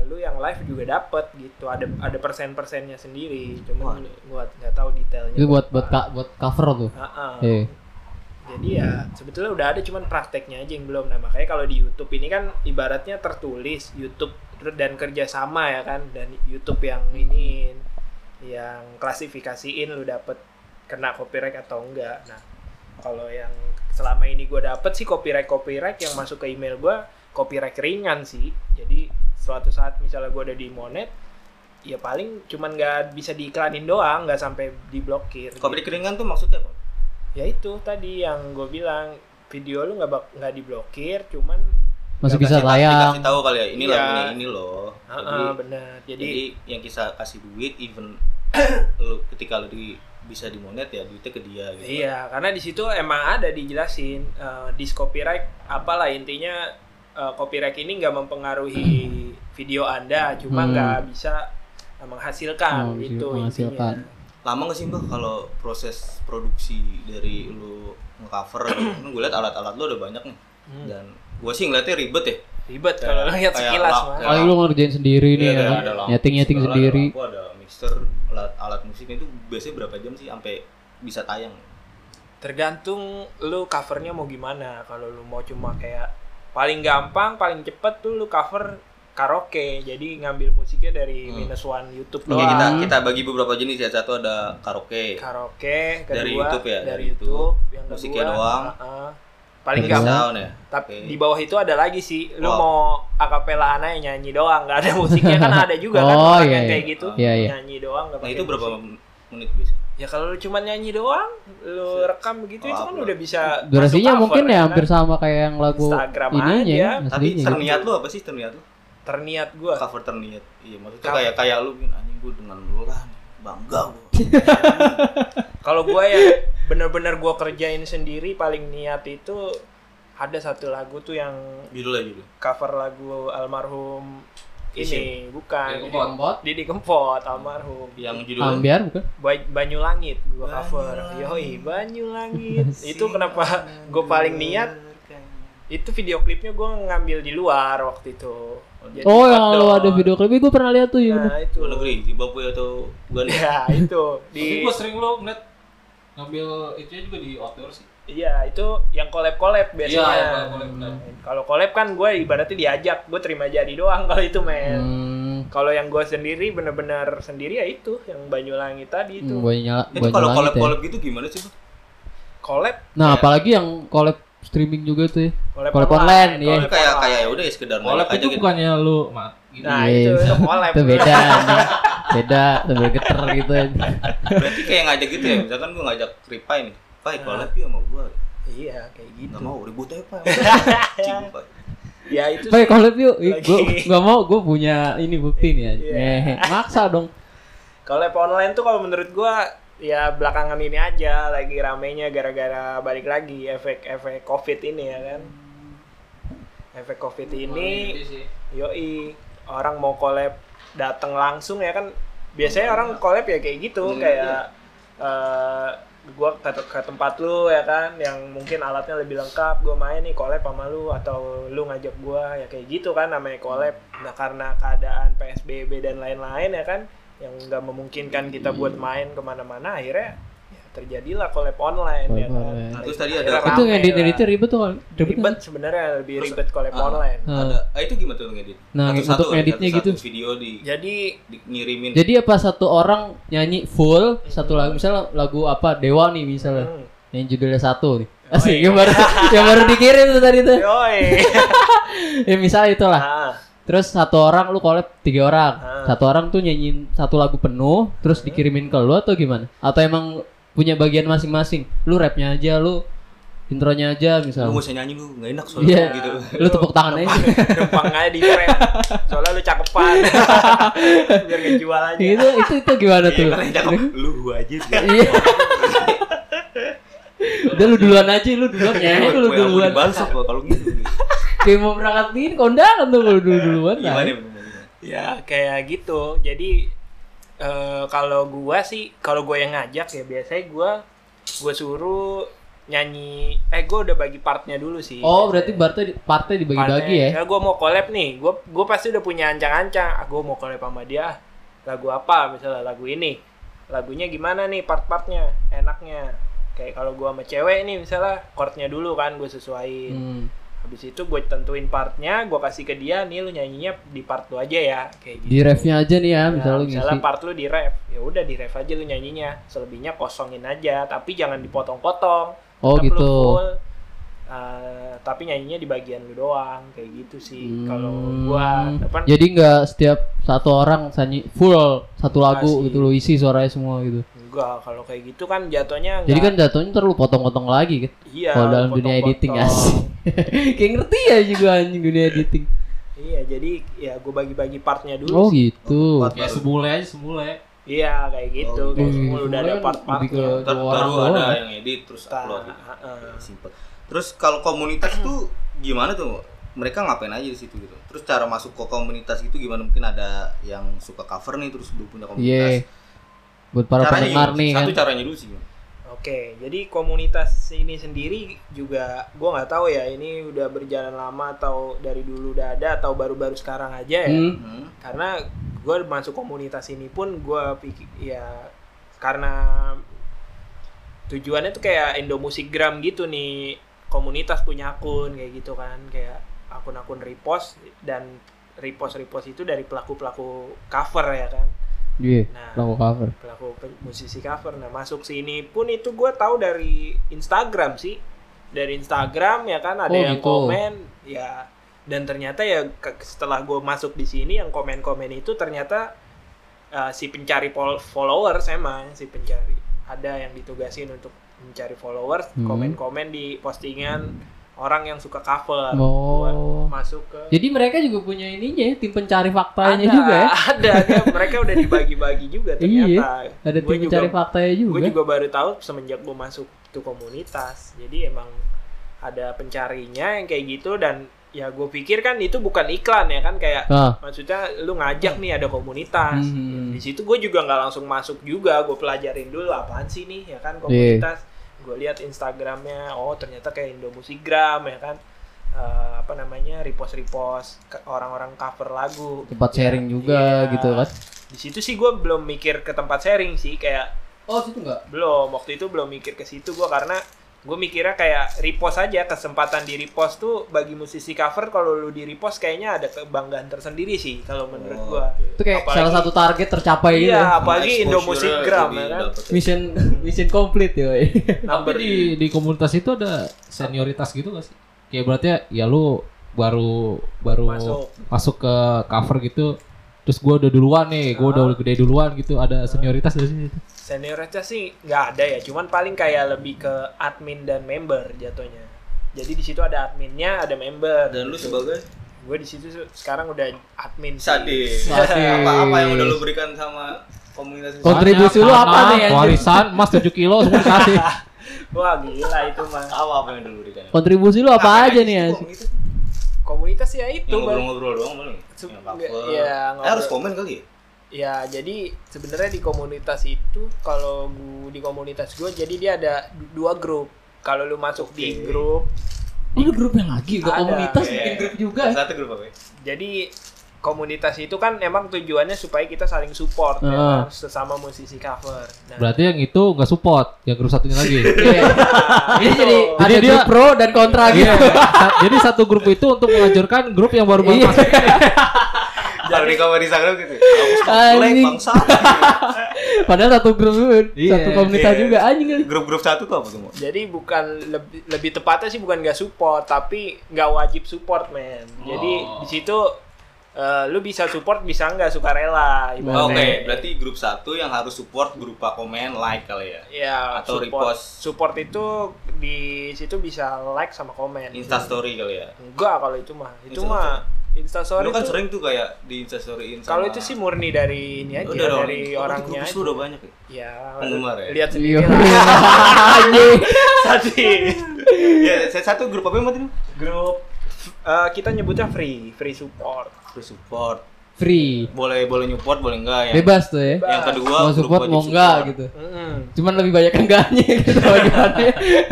live juga dapet gitu ada ada persen persennya sendiri Wah. cuman gua nggak tahu detailnya Itu buat buat ka- buat cover tuh. Heeh. Iya. jadi ya sebetulnya udah ada cuman prakteknya aja yang belum nah makanya kalau di YouTube ini kan ibaratnya tertulis YouTube dan kerjasama ya kan dan YouTube yang ini yang klasifikasiin lu dapet kena copyright atau enggak nah kalau yang selama ini gue dapet sih copyright copyright yang masuk ke email gue copyright ringan sih jadi suatu saat misalnya gue udah di monet ya paling cuman nggak bisa diiklanin doang nggak sampai diblokir Kopi keringan tuh maksudnya apa? ya itu tadi yang gue bilang video lu nggak nggak diblokir cuman Masih bisa kasih- tayang. Dikasih tahu kali ya, ini Iya. lagunya ini loh. Ah, Jadi, ah, benar jadi, jadi, yang kita kasih duit even lu ketika lu di bisa dimonet ya duitnya ke dia gitu. iya karena di situ emang ada dijelasin uh, dis copyright apalah intinya uh, copyright ini nggak mempengaruhi video anda cuma Hmm. nggak bisa uh, menghasilkan Oh, itu menghasilkan. intinya Lama gak sih mbak kalau proses produksi dari lu ngecover gitu? Gue liat alat-alat lu udah banyak nih. Hmm. Dan gue sih ngeliatnya ribet ya. ribet kalau lihat sekilas mah Paling lu ngerjain sendiri nih Iya, ya. Nyeting-nyeting sendiri. Ada lampu, ada mixer, alat, alat musiknya itu biasanya berapa jam sih sampai bisa tayang? tergantung lu covernya mau gimana kalau lu mau cuma kayak paling gampang paling cepet tuh lu cover karaoke jadi ngambil musiknya dari Hmm. minus one YouTube Oke kita Doang. kita bagi beberapa jenis ya. Satu ada karaoke. karaoke kedua Dari YouTube ya, dari dari YouTube, YouTube. yang kedua Musiknya doang. uh-uh. Paling Sound ya. tapi Oke. di bawah itu ada lagi sih lu Wow. mau akapelaan aja nyanyi doang nggak ada musiknya kan ada juga kan Oh, orang iya, yang iya. kayak gitu Iya, iya. nyanyi doang nggak Nah itu berapa musik. menit biasa? ya kalau lu cuma nyanyi doang lu rekam begitu Oh, itu kan udah bisa Durasinya mungkin cover, ya hampir kan? sama kayak yang lagu Instagram ininya aja. ya. Tapi gitu. terniat lu apa sih terniat lu? terniat gua Cover terniat. Iya maksudnya Cover. kayak kayak lu anjing gue dengan lu lah nih. Bangga gua. Kalau gua yang bener-bener gua kerjain sendiri paling niat itu ada satu lagu tuh yang Judulnya judul. cover lagu almarhum ini bukan Didi Kempot. Didi Kempot almarhum. Yang judulnya? Ambiar bukan? Ba- Banyu Langit gua cover. Yoi Banyu Langit itu kenapa gua paling niat? Itu video klipnya gua ngambil di luar waktu itu Jadi Oh yang lu ada video klipnya gue pernah lihat tuh ya. nah itu luar negeri Zimbabwe atau Uganda. ya itu Tapi di gue sering lo ngeliat ngambil itu juga di outdoor sih. Iya, itu yang collab-collab biasanya. Iya, yang collab, benar. Kalau collab kan gue ibaratnya diajak, gue terima jadi doang kalau itu men. Hmm, Kalau yang gue sendiri bener-bener sendiri ya itu yang Banyulangi tadi itu. hmm, gue nyala, Itu kalau nyalain collab ya. collab gitu gimana sih? Bang? Collab, Nah, Kayak- apalagi yang collab streaming juga tuh ya. collab, Collab online, iya. collab Kayak online. kayak ya udah ya sekedar Collab aja itu gitu. bukannya lu, mak. Gitu. Nah, Iya, itu iya. itu collab. Itu beda. Beda, sambil geter gitu. Berarti kayak ngajak gitu ya. Misalkan gua ngajak Ripai nih. Pai collab ya sama gua. Iya, kayak gitu. Enggak mau ribut aja, Pai. Cing, Pai. Ya itu Baik, sih. collab yuk. Gua gak mau, gue punya ini bukti nih ya. Ngehe. Maksa dong. Collab online tuh kalau menurut gue ya belakangan ini aja lagi ramenya gara-gara balik lagi efek-efek covid ini ya kan. Efek covid ini Yoi, orang mau collab datang langsung ya kan? Biasanya orang collab ya kayak gitu Hmm, kayak eh gua ke, ke tempat lu ya kan? Yang mungkin alatnya lebih lengkap gua main nih collab sama lu atau lu ngajak gua ya kayak gitu kan namanya collab. Nah karena keadaan PSBB dan lain-lain ya kan yang nggak memungkinkan kita buat main ke mana-mana akhirnya ya terjadilah collab online ya Collab kan online. Nah, terus tadi ada- Itu rame ngedit lah. editnya ribet tuh kan? Ribet, ribet kan? sebenarnya lebih Terus, ribet collab ah, online Ada, ah, itu gimana tuh ngedit? Nah, Satu-satu untuk nih, ngeditnya satu-satu gitu. Video di, jadi di ngirimin. Jadi apa satu orang nyanyi full satu lagu misalnya lagu apa Dewa nih misalnya hmm. yang judulnya satu nih. Oh, Asik, iya. yang baru yang baru dikirim tuh tadi tuh. Yoi. ya misalnya itulah. Ah, Terus satu orang lu collab tiga orang. Ah. Satu orang tuh nyanyiin satu lagu penuh terus dikirimin ke lu atau gimana? Atau emang punya bagian masing-masing? Lu rapnya aja, lu intronya aja Lu misalnya. gak usah nyanyi lu, gak enak soalnya Iya. gitu. Lu tepuk tangan aja. numpang aja di frame. Soalnya lu cakepan. Biar ngejual aja. itu itu itu gimana Iya, tuh? lu gua aja. Iya. Udah lu duluan aja, lu duluan nyanyi lu yang mau duluan. apa kalau gitu. Kayak mau berangkat nih kondangan tuh kalau dulu duluan Gimana lah. ya? bener-bener? Ya kayak gitu. Jadi eh, kalau gua sih, kalau gua yang ngajak ya biasanya gua gua suruh nyanyi eh gue udah bagi partnya dulu sih Oh, berarti partnya partnya dibagi-bagi ya? ya gue mau collab nih gue gue pasti udah punya ancang-ancang ah, gue mau collab sama dia lagu apa misalnya lagu ini lagunya gimana nih part-partnya enaknya kayak kalau gue sama cewek nih misalnya chordnya dulu kan gue sesuaiin Hmm. Habis itu gue tentuin partnya gue kasih ke dia nih lu nyanyinya di part lu aja ya kayak gitu Di refnya aja nih ya, Nah, misalnya lu misalnya ngisi. part lu di ref ya udah di ref aja lu nyanyinya selebihnya kosongin aja tapi jangan dipotong-potong Oh, Tetap lu gitu. full. Uh, tapi nyanyinya di bagian lu doang kayak gitu sih kalau gua Hmm. apa Jadi nggak setiap satu orang nyanyi full satu lagu gitu lo isi suaranya semua gitu. Enggak kalau kayak gitu kan jatuhnya Jadi kan jatuhnya ntar lu potong-potong lagi kan. iya Kalau dalam dunia potong-potong. editing asik. Kayak ngerti ya juga anjing dunia editing. iya jadi ya gua bagi-bagi partnya dulu Oh gitu. Part- Ya semule aja semule. iya kayak gitu Oh, kayak gitu. semua udah ada kan part-partnya baru orang ada doang. yang edit terus Nah, upload gitu. heeh. Oke, simple. Terus kalau komunitas tuh gimana tuh? Mereka ngapain aja di situ gitu? Terus cara masuk ke komunitas gitu gimana? Mungkin ada yang suka cover nih terus belum punya Iya. komunitas. Buat para caranya pendengar nih kan. Satu caranya dulu sih. Oke, jadi komunitas ini sendiri juga gua nggak tahu ya ini udah berjalan lama atau dari dulu udah ada atau baru-baru sekarang aja ya. Hmm. Hmm. Karena gue masuk komunitas ini pun gua pikir ya karena tujuannya tuh kayak Indomusikgram gitu nih komunitas punya akun kayak gitu kan kayak akun-akun repost dan repost repost itu dari pelaku pelaku cover ya kan Iya. Nah. Lagu cover. pelaku pe- musisi cover nah masuk sini pun itu gue tahu dari Instagram sih dari Instagram ya kan ada Oh, yang gitu. komen ya dan ternyata ya setelah gue masuk di sini yang komen-komen itu ternyata uh, si pencari followers emang si pencari ada yang ditugasin untuk mencari followers Hmm. komen-komen di postingan orang yang suka cover Oh. Gua masuk ke Jadi mereka juga punya ininya ya, tim pencari faktanya ada, juga ya. ada dia- mereka udah dibagi-bagi juga ternyata Iya, Ada Gua tim juga- pencari faktanya juga. gue juga baru tahu semenjak gue masuk itu komunitas jadi emang ada pencarinya yang kayak gitu dan ya gue pikir kan itu bukan iklan ya kan kayak Ah. maksudnya lu ngajak nih ada komunitas Hmm. di situ gue juga nggak langsung masuk juga gue pelajarin dulu apaan sih nih ya Iya. kan komunitas gue lihat instagramnya oh ternyata kayak Indomusikgram ya kan Eh, apa namanya repost repost orang-orang cover lagu Tempat sharing juga Iya. gitu kan. di situ sih gue belum mikir ke tempat sharing sih kayak Oh, situ enggak? belum waktu itu belum mikir ke situ gua karena gue mikirnya kayak repost aja kesempatan di repost tuh bagi musisi cover kalau lu di repost kayaknya ada kebanggaan tersendiri sih kalau menurut Oh, gua oke. Itu kayak Apalagi- salah satu target tercapai gitu. iya ya. apalagi Exposure-nya Indomusikgram lebih ya kan ya. Mission mission complete ya. Tapi di di komunitas itu ada senioritas gitu gak sih? Kayak berarti ya, ya lu baru baru Masuk. masuk. ke cover gitu. Terus gua udah duluan nih, gua udah gede duluan gitu. Ada senioritas dari situ. senioritasnya sih nggak ada ya cuman paling kayak lebih ke admin dan member jatuhnya jadi di situ ada adminnya ada member Dan lu sebagai gue di situ sekarang udah admin sadis. Apa apa yang udah lu berikan sama komunitas? Kontribusi lu apa nih, anjir? Warisan emas 7 kilo semua dikasih. wah gila itu mah apa apa yang dulu berikan? Kontribusi lu apa Ngapain aja di nih ya? Komunitas? ya itu Yang Bang. ngobrol-ngobrol doang Yang nggak, cover. iya, Eh, ngobrol. harus komen kali ya? Ya, jadi sebenarnya di komunitas itu kalau gua di komunitas gue jadi dia ada du- dua grup. Kalau lu masuk di Oke. grup, Oh, lu grupnya lagi, udah Ada. komunitas Oke. bikin grup juga. Yang Satu grup apa ya? jadi komunitas itu kan emang tujuannya supaya kita saling support ya Ah. kan, sesama musisi cover. Nah, Berarti yang itu nggak support, yang grup satunya lagi. Iya. Ini itu. jadi ada Jadi dia- grup pro dan kontra gitu. Iya. Sa- Jadi satu grup itu untuk menghancurkan grup yang baru baru Iya. masuk. Kalau di cover Instagram gitu. Anjing. bangsa. Padahal satu grup Iya. satu komunitas Iya. juga anjing kali. Grup-grup satu tuh apa tuh? Jadi bukan lebih lebih tepatnya sih bukan nggak support, tapi nggak wajib support, men. Jadi Oh. di situ eh, lu bisa support bisa nggak suka rela. Oh, Oke, berarti grup satu yang harus support berupa komen, like kali ya. Ya, Atau support. repost. Support itu di situ bisa like sama komen. Insta story kali ya. Enggak kalau itu mah. Itu Insta mah Insta story Lu kan tuh- sering tuh kayak di Insta storyin Kalau itu sih murni dari ini aja Udah dari oh, orangnya. Grup udah banyak ya? Ya, Penggemar ya? lihat sendiri Iya. lah. Tadi Ya, satu grup apa yang mati lu? grup eh, kita nyebutnya free, free support. Free support. free. boleh boleh nyupport boleh enggak ya Bebas tuh ya. yang kedua Mau support mau enggak support. gitu. Mm-mm. Cuman lebih banyak enggaknya gitu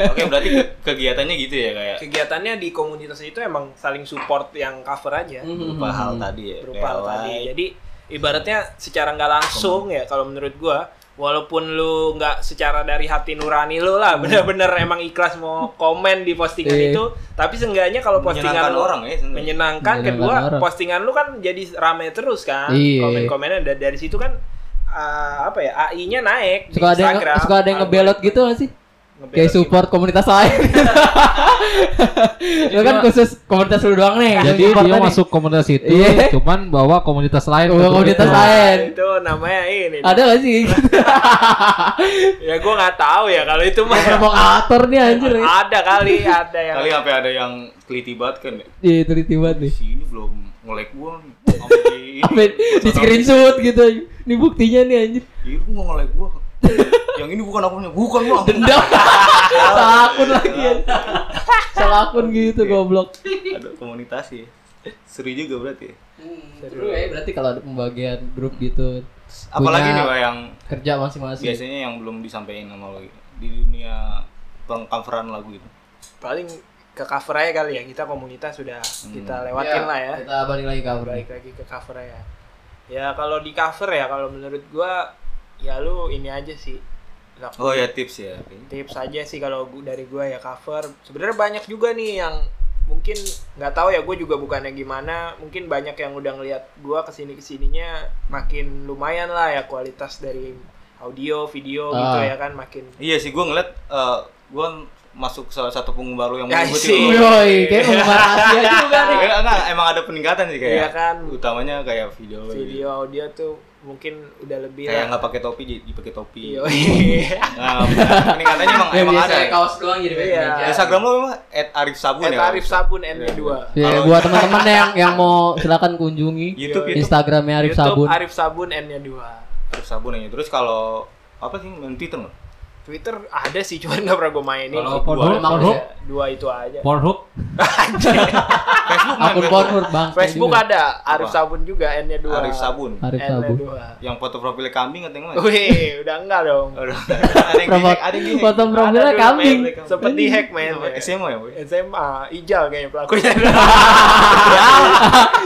oke berarti ke- kegiatannya gitu ya kayak kegiatannya di komunitas itu emang saling support yang cover aja berupa hal tadi ya berupa hal tadi jadi ibaratnya secara nggak langsung ya kalau menurut gua walaupun lu nggak secara dari hati nurani lu lah bener-bener emang ikhlas mau komen di postingan Iya. itu tapi seenggaknya kalau postingan menyenangkan lu orang ya menyenangkan Menyenangkan kedua orang. postingan lu kan jadi rame terus kan Iya. komen-komennya da- dari situ kan ah, apa ya AI-nya naik Suka ada yang suka ada yang ngebelot gitu gak sih? Kayak support komunitas lain. Lu kan khusus komunitas lu doang nih. Jadi dia tadi. masuk komunitas itu, Iya. cuman bawa komunitas lain. Oh, grup komunitas itu. lain. itu namanya ini Ada gak sih? ya gua nggak tahu ya kalau itu mah Provokator nih anjir ya. ada kali ada yang kali sampai ada yang teliti banget kan ya Iya, teliti banget nih. si ini belum nge-like gua nih sampai di screenshot gitu. Ini buktinya nih anjir. Iya, gua nggak nge-like gua. Yang ini bukan akunnya, bukan bang. Dendam. Salah akun lagi ya. Salah akun gitu goblok. Ada komunitas ya. Seru juga berarti. ya. Seru ya berarti kalau ada pembagian grup gitu. Apalagi Punya nih Pak, yang kerja masing-masing. biasanya yang belum disampaikan sama lo di dunia pengcoveran lagu itu. paling ke cover aja kali ya kita komunitas sudah kita lewatin lah ya Kita balik lagi cover. balik lagi ke cover ya ya kalau di cover ya kalau menurut gua ya lu ini aja sih Oh ya tips ya. tips aja sih kalau dari gua ya cover sebenarnya banyak juga nih yang mungkin nggak tahu ya gue juga bukannya gimana mungkin banyak yang udah ngelihat gua ke sini ke sininya makin lumayan lah ya kualitas dari audio video gitu Ah. ya kan makin Iya sih gua ngeliat eh, gua masuk salah satu penggemar lu yang Ya, baru sih. Yoi, kayak penggemar Asia emang ada peningkatan sih kayak. Iya kan. Utamanya kayak video lu video audio tuh mungkin udah lebih Kayak nggak pakai topi jadi pakai topi. Iya. Nah, peningkatannya emang Yang emang biasa ada. kaos doang jadi Iya. Instagram lo memang @arif sabun Eh, ya. tarif sabun Iya. dua. Ya, buat teman-teman yang yang mau silakan kunjungi YouTube YouTube Instagramnya Arif YouTube Sabun. Arif Sabun N-nya dua. Arif sabun aja. Terus kalau apa sih main Twitter nggak? Twitter ada sih, cuman nggak pernah gue mainin. Kalau. Pornhub, Pornhub, ya. Dua itu aja. Pornhub, Facebook main Akun Facebook. Pornhub bang. Facebook juga. ada Arif? Sabun juga N-nya dua. Arif sabun. Arif N-nya Sabun. dua. Yang foto profilnya kambing atau mana? Wih, udah enggak dong. Ada yang di-hack, ada yang di-hack. Foto profilnya kambing. men. Sempet di hack men. SMA ya? SMA, Ijal kayaknya pelakunya.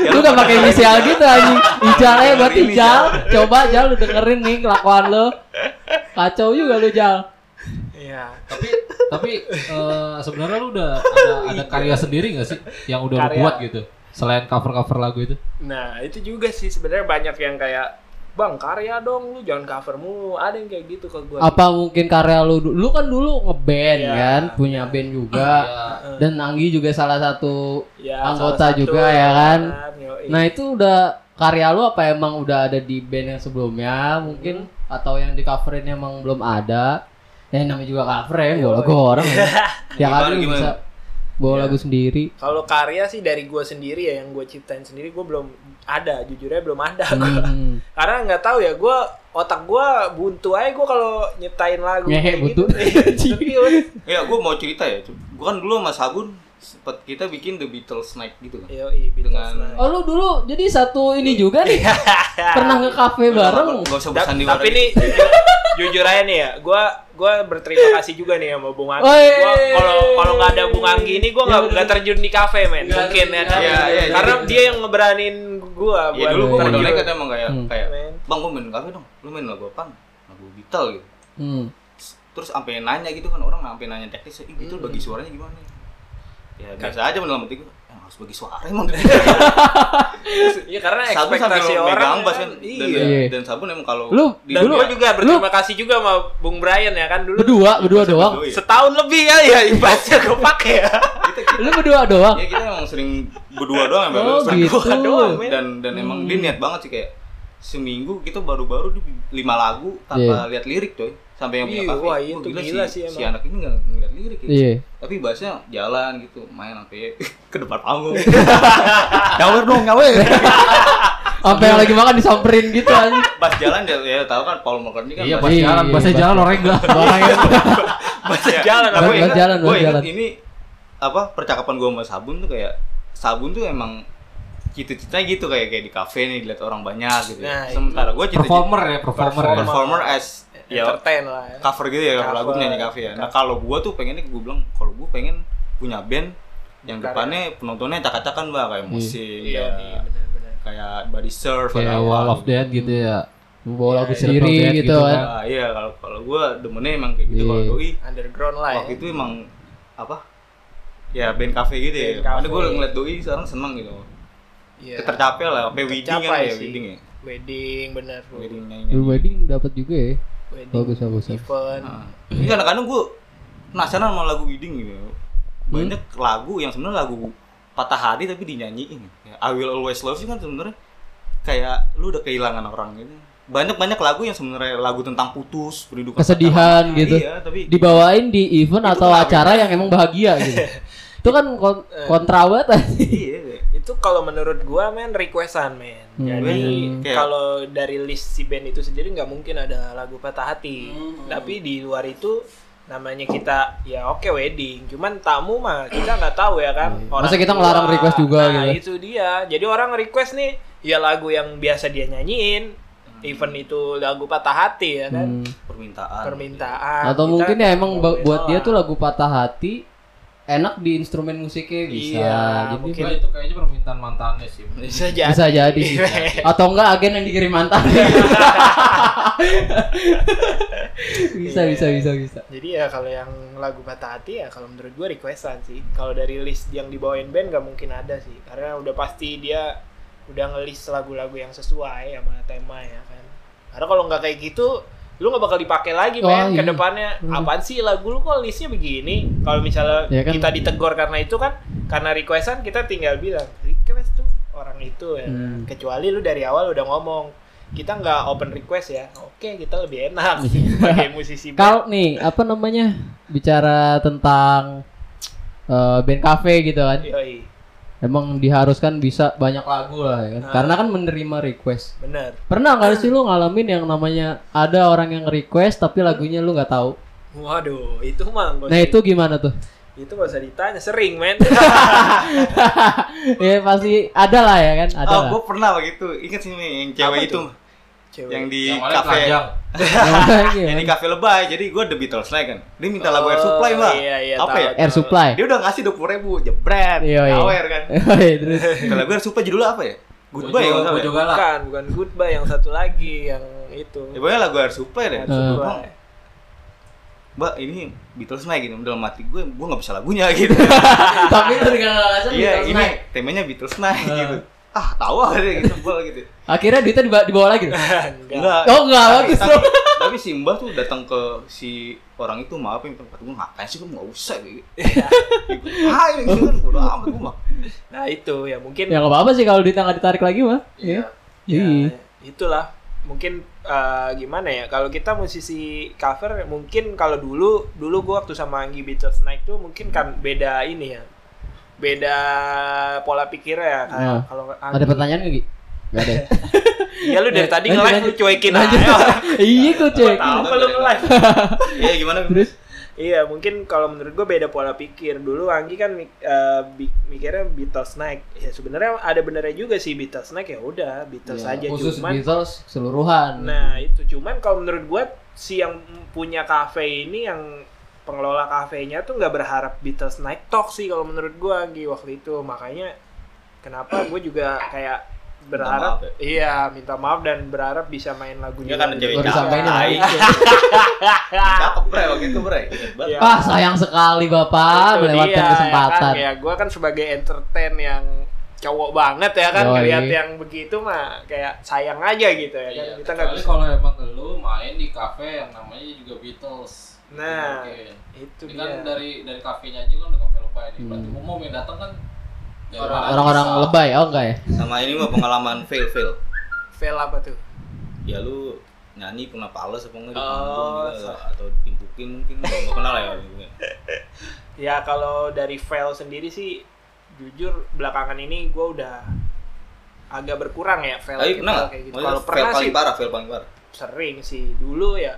Lu udah pakai inisial gitu anjing. Ijal ya buat Ijal. Coba Jal lu dengerin nih kelakuan lu. Kacau juga lu Jal. Iya. tapi tapi eh, sebenarnya lu udah ada ada karya sendiri nggak sih yang udah lu Karya. buat gitu selain cover cover lagu itu Nah, itu juga sih sebenarnya banyak yang kayak Bang, karya dong lu jangan cover mulu. Ada yang kayak gitu ke gua. Apa mungkin karya lu lu kan dulu ngeband Iya. kan, punya band juga. Dan Anggi juga salah satu Ya, anggota salah satu, juga ya kan. yoi. Nah itu udah karya lu apa emang udah ada di band yang sebelumnya mungkin atau yang di coverin emang belum ada? Ya namanya juga cover ya, bawa lagu orang ya. Ya kan lu gimana? bisa bawa lagu sendiri. Kalau karya sih dari gua sendiri ya yang gua ciptain sendiri gua belum ada, jujurnya belum ada gua. Hmm. Karena nggak tahu ya gua otak gua buntu aja gua kalau nyiptain lagu Ngehe, kayak buntu. gitu. Serius. Ya, gue mau cerita ya. Gue kan dulu sama Sabun sempet kita bikin The Beatles Night gitu kan. Yoi, Beatles Dengan- Night. Oh lu dulu jadi satu ini juga nih. Pernah ke kafe bareng. Gak usah Da- bersandiwara. tapi gitu. jujur, jujur aja nih ya, gua gua berterima kasih juga nih sama Bung Anggi. Gua kalau kalau nggak ada Bung Anggi ini gua nggak Ya, nggak terjun di kafe men, Nggak mungkin ya. Iya, iya, Karena dia yang ngeberanin gua Ya buat dulu gue Iya, terjun. nekat emang kayak Hmm. kayak bang gue main kafe dong, lu main lagu apa? Lagu Beatles gitu. Hmm. Terus sampai nanya gitu kan orang sampai nanya teknis, ih Beatles bagi suaranya gimana? Ya biasa aja menurut gue, ya, harus bagi suara emang. Iya karena sabun ekspektasi orang megang bass kan, dan, Iya. Iya. dan sabun emang kalau Lu di Dan dulu- gua juga berterima kasih juga sama Bung Brian ya kan dulu. Berdua, berdua Berdua doang. iya. Setahun lebih ya ya bassnya gua pakai ya. Lu berdua doang. ya kita emang sering berdua doang ya Oh, gitu. Berdua doang, men. dan dan emang Hmm. dia niat banget sih kayak seminggu kita baru-baru di lima lagu tanpa lihat lirik coy sampai yang punya Iya, kafe wah, "Wah, itu gila gila si, sih si emang." anak ini nggak ngeliat lirik ya Iya. tapi bahasnya jalan gitu main sampai ke depan panggung nyawer dong nyawer Sampai yang lagi makan disamperin gitu anjing. pas jalan ya, ya tahu kan Paul McCartney kan iya pas pas Iya, jalan iya, pas- jalan orang enggak Orang Ya, jalan apa Bahasa ingat- jalan, bahasa ingat jalan. ini apa percakapan gua sama sabun tuh kayak sabun tuh emang cita-citanya gitu kayak kayak di kafe nih dilihat orang banyak gitu. Nah, itu. Sementara gue cita performer ya performer, ya. performer as ya entertain lah ya. cover gitu ya kalau lagu Cover. nyanyi kafe ya. Nah kalau gue tuh pengennya gue bilang kalau gue pengen punya band yang Karya. depannya penontonnya acak-acakan mbak kayak musik, Iya, kayak, iya benar-benar. kayak body surf kayak atau wall of death gitu ya Bawa lagu Iya, sendiri iya. gitu Gitu kan. kan. Nah, iya kalau kalau gue demennya emang kayak gitu Iya. kalau doi Underground lah waktu ya. itu emang apa ya band cafe gitu ya. Band Karena gue ngeliat doi sekarang seneng gitu. Iya. Tercapai lah, sampai wedding kan ya, sih. wedding ya. Wedding bener. Wedding nyanyi. Wedding dapat juga ya. Wedding. Bagus bagus. Event. Nah, ini kadang-kadang gue penasaran sama lagu wedding gitu. Banyak Hmm? lagu yang sebenarnya lagu patah hati tapi dinyanyiin. Ya, I Will Always Love You kan sebenarnya kayak lu udah kehilangan orang gitu. Banyak-banyak lagu yang sebenarnya lagu tentang putus, berindukan Kesedihan pasangan. gitu. Iya, tapi Dibawain di event Itu atau acara yang emang bahagia gitu. Itu kan kon- kontra banget. Itu kalau menurut gua men requestan men. Hmm. Jadi Kayak- kalau dari list si band itu sendiri nggak mungkin ada lagu patah hati. Hmm. Tapi di luar itu namanya kita ya oke wedding. Cuman tamu mah kita nggak tahu ya kan. Hmm. Masa kita ngelarang tua. request juga nah, gitu? itu dia. Jadi orang request nih ya lagu yang biasa dia nyanyiin. Event itu lagu patah hati ya kan. Hmm. permintaan. Permintaan. Atau Kita mungkin ya emang buat dia tuh lagu patah hati enak di instrumen musiknya bisa. Iya, Jadi mungkin. Itu kayaknya permintaan mantannya sih bisa jadi. bisa jadi. Atau enggak agen yang dikirim mantan. bisa bisa bisa bisa. Jadi ya kalau yang lagu patah hati ya kalau menurut gua requestan sih. Kalau dari list yang dibawain band nggak mungkin ada sih. Karena udah pasti dia udah ngelis lagu-lagu yang sesuai sama tema ya kan. Karena kalau nggak kayak gitu lu nggak bakal dipakai lagi Oh, men ke iya. depannya Hmm. apaan sih lagu lu kok listnya begini kalau misalnya Ya kan? kita ditegor karena itu kan karena requestan kita tinggal bilang request tuh orang itu ya Hmm. kecuali lu dari awal udah ngomong kita nggak open request ya oke kita lebih enak sebagai musisi. Kalau nih apa namanya bicara tentang eh, band cafe gitu kan. Yoi, Emang diharuskan bisa banyak lagu lah ya kan. Ah. Karena kan menerima request. bener Pernah nggak sih lu ngalamin yang namanya ada orang yang request tapi lagunya lu nggak tahu? Waduh, itu mah Nah itu gimana tuh? itu nggak usah ditanya, sering men. ya pasti ada lah ya kan, ada Oh, gue pernah begitu. Ingat sih Mi, yang cewek Apa itu tuh? Cewek. yang di yang kafe yang di gimana? kafe lebay. Jadi gue The Beatles naik kan. Dia minta lagu Air Oh, Supply, Mbak. Iya, iya, Apa tahu, ya? Air. Supply. Dia udah ngasih dua puluh ribu, jebret, Iya, iya. awer kan. Iya, terus Kalau lagu Air Supply judulnya apa ya? Goodbye ya, Bojo- ya? Bojo Galak. Bukan, bukan goodbye yang satu lagi yang itu. Ya pokoknya lagu Air Supply deh. Air Supply. Bang, Mbak, ini Beatles naik gitu. Dalam hati gue, gue nggak bisa lagunya gitu. tapi itu dengan alasan Iya, Beatles ini naik. temanya Beatles naik gitu. Ah, tahu aja gitu, sebel gitu. Akhirnya duitnya dibawa, dibawa lagi tuh. Enggak. Oh enggak, bagus tapi, tapi si Mbah tuh datang ke si orang itu maafin kata gue ngapain sih gue nggak usah gitu. Iya. ah ini gitu kan bodo amat gue mah. Nah, itu ya mungkin Ya nggak apa-apa sih kalau duitnya nggak ditarik lagi mah. Iya. Iya. ya, Iya. itulah mungkin eh, gimana ya kalau kita musisi cover mungkin kalau dulu dulu gua waktu sama Anggi Beatles naik tuh mungkin kan beda ini ya beda pola pikirnya ya kayak Nah, kalau Ada Anggi- pertanyaan nggak Gi? Gak ada. Iya lu dari tadi nge-live lu cuekin aja. Iya kok cek. Tahu apa lu nge-live? Iya gimana? Terus Iya, mungkin kalau menurut gue beda pola pikir. Dulu Anggi kan bi- mikirnya Beatles naik. Ya sebenarnya ada benernya juga sih Beatles naik ya udah Beatles ya, aja khusus cuman. Beatles keseluruhan. Nah, itu cuman kalau menurut gue si yang punya kafe ini yang pengelola kafenya tuh nggak berharap Beatles naik tok sih kalau menurut gue Anggi waktu itu. Makanya kenapa gue juga kayak berharap maaf iya minta maaf dan berharap bisa main Ya lagunya kan cewek Baru cakep. disampaikan Tai. lagi. Cakep bre waktu itu bre. Banget. Ah sayang sekali bapak melewatkan dia, kesempatan. Ya, kan? ya gue kan sebagai entertain yang cowok banget ya kan ngeliat yang begitu mah kayak sayang aja gitu ya kan Iya, kita nggak bisa kalau emang lu main di kafe yang namanya juga Beatles. Nah, itu Ini dia kan dari dari kafenya aja kan udah kafe lebay nih. Berarti Hmm. umum yang datang kan Orang-orang lebay, oh enggak ya? Sama ini mah pengalaman fail fail. fail apa tuh Ya lu nyanyi kena pales apa enggak di Oh, gitu, atau ditimpukin mungkin nggak nggak kenal ya. gitu. ya kalau dari fail sendiri sih jujur belakangan ini gue udah agak berkurang ya fail Tapi pernah kayak gitu kalau fail pernah paling sih parah, fail paling parah. sering sih dulu ya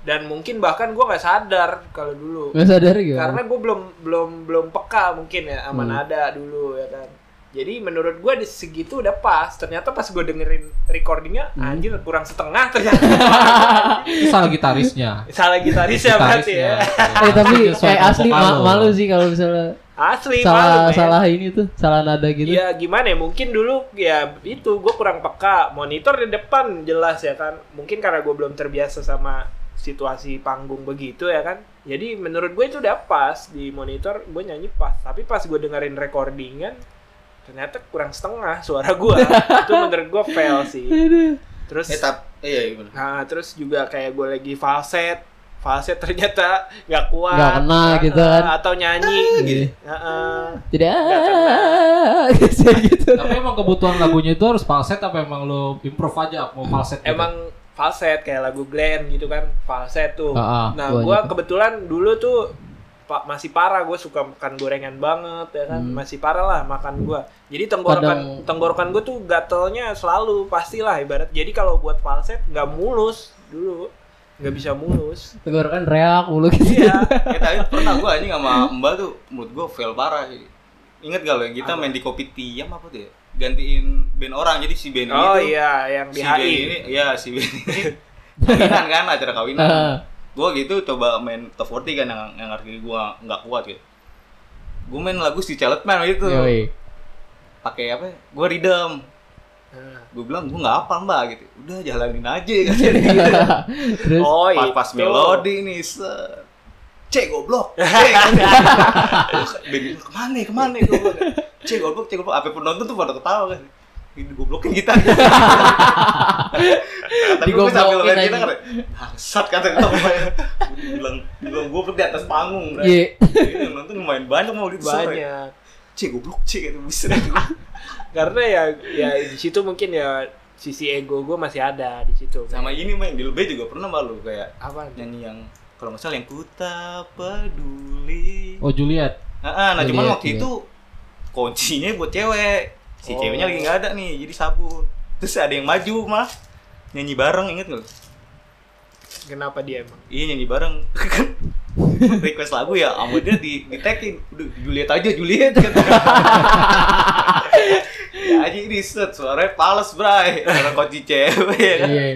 dan mungkin bahkan gue nggak sadar kalau dulu Nggak sadar gitu. karena gue belum belum belum peka mungkin ya sama Hmm. nada dulu ya kan Jadi menurut gua di segitu udah pas. Ternyata pas gua dengerin recordingnya, Hmm. anjir kurang setengah ternyata. Salah gitarisnya. Salah gitarisnya berarti ya. Eh tapi kayak sama asli ma- malu sih kalau misalnya Asli salah malu, salah ini tuh, salah nada gitu. Ya gimana ya, mungkin dulu ya itu gue kurang peka. Monitor di depan jelas ya kan. Mungkin karena gue belum terbiasa sama situasi panggung begitu ya kan. Jadi menurut gue itu udah pas di monitor gue nyanyi pas. Tapi pas gue dengerin recordingan ternyata kurang setengah suara gue. itu menurut gue fail sih. Terus Eh tap, iya iya nah terus juga kayak gue lagi falset. Falset ternyata nggak kuat. Nggak kena Ah, gitu kan. Atau nyanyi. Gitu. Heeh. Tidak Nggak kayak gitu. Tapi emang kebutuhan lagunya itu harus falset apa emang lo improve aja mau falset? gitu? emang falset kayak lagu Glenn gitu kan falset tuh. Ah, ah, nah, gua kebetulan dulu tuh pak masih parah gue suka makan gorengan banget ya kan Hmm. masih parah lah makan gua jadi tenggorokan Kadang- tenggorokan gue tuh gatelnya selalu pastilah ibarat jadi kalau buat falset nggak mulus dulu nggak bisa mulus Tenggorokan reak mulu gitu. iya Eh tapi pernah gua anjing sama Mbak tuh menurut gua fail parah sih. Ingat gak lo yang kita main di kopi tiam apa tuh ya? Gantiin band orang jadi si band oh ini tuh iya yang di si band HI ini ya si band ini kawinan kan acara kawinan. Ah. gua gitu coba main top 40 kan yang yang arti gua nggak kuat gitu. Gua main lagu si Chalet Man gitu. Pakai apa? ya? Gua rhythm. Nah. Gue bilang gua nggak apa mbak gitu. Udah jalanin aja kan. Terus oh pas, pas melodi nih set. Cek goblok. Cek. Ke mana ke mana goblok. Cek goblok, cek goblok. Apa penonton tuh pada ketawa kan. Ini goblokin kita. Tapi gue sambil main kita kan. Bangsat kata. Gue bilang, bilang goblok di atas panggung. Iya. Yang nonton lumayan banyak mau di sore. banyak Cek goblok, cek itu bisa. karena ya ya di situ mungkin ya sisi ego gue masih ada di situ Sama ini main di lebih juga pernah malu kayak apa nyanyi yang kalau nggak salah yang ku tak peduli. Oh Juliet. Ah, ah, nah cuman waktu lihat. itu kuncinya buat cewek. Si Oh. ceweknya lagi nggak ada nih, jadi sabun. Terus ada yang maju mah nyanyi bareng inget nggak? kenapa dia emang Iya nyanyi bareng. Request lagu ya, sama dia di di tagin. Udah Juliet aja Juliet kata. ya aja ini set suaranya pales bray. Karena kunci cewek ya kan. Iya.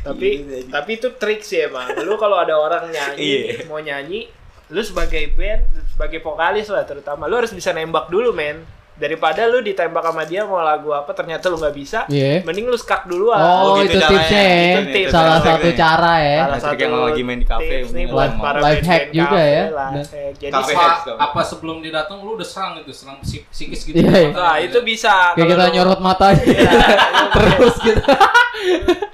tapi Gitu aja. tapi itu trik sih emang lu kalau ada orang nyanyi Iya. mau nyanyi lu sebagai band sebagai vokalis lah terutama. Lu harus bisa nembak dulu men daripada lu ditembak sama dia mau lagu apa ternyata lu nggak bisa Iya. mending lu skak duluan Oh, Oh, gitu itu tipsnya ya. Itu nih, tips. Salah satu satu cara ya. Salah Trik yang lagi main di kafe, nih mungkin buat para band-band hack juga kafe ya. lah, Nah. hack. jadi Kafe Apa, apa sebelum dia datang lu udah serang itu, serang psik- psikis gitu. Iya, iya. nah itu bisa Kayak kita lu- nyorot matanya Iya, lu- terus gitu.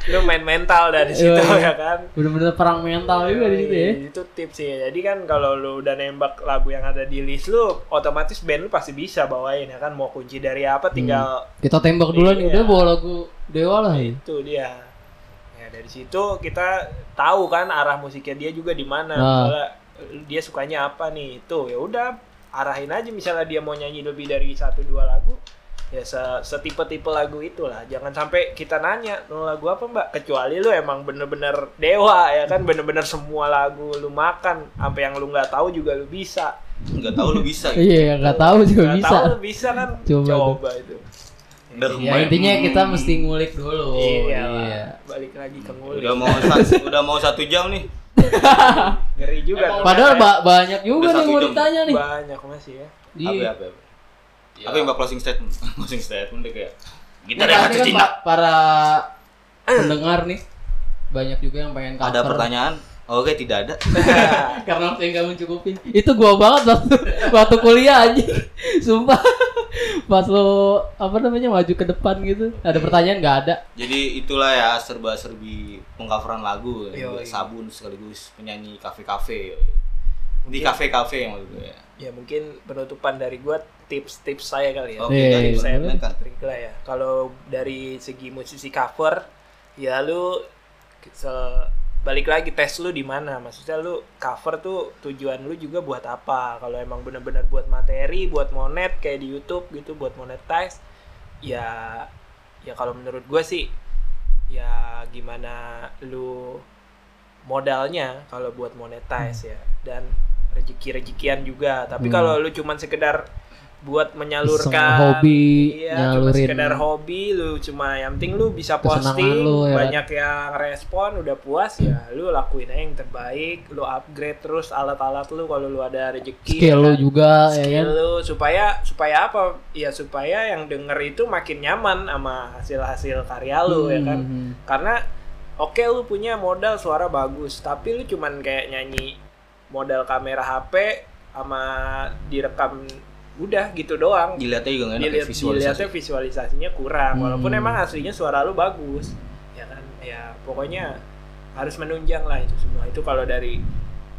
lu main mental dari situ Iya. ya kan Bener-bener perang mental juga di situ ya. Itu tips sih. Jadi kan kalau lu udah nembak lagu yang ada di list lu, otomatis band lu pasti bisa bawain ya kan. Mau kunci dari apa tinggal Kita tembak duluan Iya. udah bawa lagu Dewa lah ya. itu dia. Ya dari situ kita tahu kan arah musiknya dia juga di mana. Nah. Misalnya dia sukanya apa nih? Itu ya udah arahin aja misalnya dia mau nyanyi lebih dari satu dua lagu ya se- setipe-tipe lagu itulah jangan sampai kita nanya "Lu lagu apa mbak kecuali lu emang bener-bener dewa ya kan bener-bener semua lagu lu makan sampai yang lu nggak tahu juga lu bisa Nggak tahu lu bisa. gitu. Iya, nggak tahu juga Nggak bisa. tahu lu bisa kan Coba coba, itu Ya intinya kita mesti ngulik dulu. iya, Iya. balik lagi ke ngulik Udah mau satu, udah mau satu jam nih. ngeri juga Iya. Padahal ba- banyak juga nih mau ditanya nih. banyak masih ya Di Apa apa? apa? Apa yang mbak closing statement? closing statement deh kayak kita pasti satu kan cinta. pa- para pendengar nih banyak juga yang pengen cover. Ada pertanyaan? Oke tidak ada. Karena saya nggak mencukupin. Itu gua banget waktu waktu kuliah aja. Sumpah. Pas lo apa namanya maju ke depan gitu. Ada pertanyaan nggak ada. Jadi itulah ya serba-serbi pengcoveran lagu, Yo, iya. sabun sekaligus penyanyi kafe-kafe. Di kafe-kafe yang itu ya. ya mungkin penutupan dari gua tips-tips saya kali ya Oke, Iya, dari iya. saya kan. trik lah ya. Kalau dari segi musisi cover, ya lu se- balik lagi tes lu di mana. Maksudnya lu cover tuh tujuan lu juga buat apa? Kalau emang bener-bener buat materi, buat monet kayak di YouTube gitu, buat monetize, ya ya kalau menurut gue sih ya gimana lu modalnya kalau buat monetize ya dan rezeki-rezekian juga. Tapi Hmm. kalau lu cuman sekedar buat menyalurkan Iseng hobi, iya, cuma nyalurin. sekedar hobi lu cuma yang penting lu bisa posting lu, ya kan? banyak yang respon udah puas ya lu lakuin aja yang terbaik lu upgrade terus alat-alat lu kalau lu ada rezeki skill ya lu kan? juga ya skill kan lu supaya supaya apa ya supaya yang denger itu makin nyaman sama hasil-hasil karya lu ya kan Hmm. karena oke lu punya modal suara bagus tapi lu cuman kayak nyanyi modal kamera HP sama direkam udah gitu doang. Dilihatnya juga nggak enak ya, dilihat visualisasi. dilihatnya visualisasinya kurang. Walaupun Hmm. emang aslinya suara lu bagus. Ya kan? Ya pokoknya harus menunjang lah itu semua. Itu kalau dari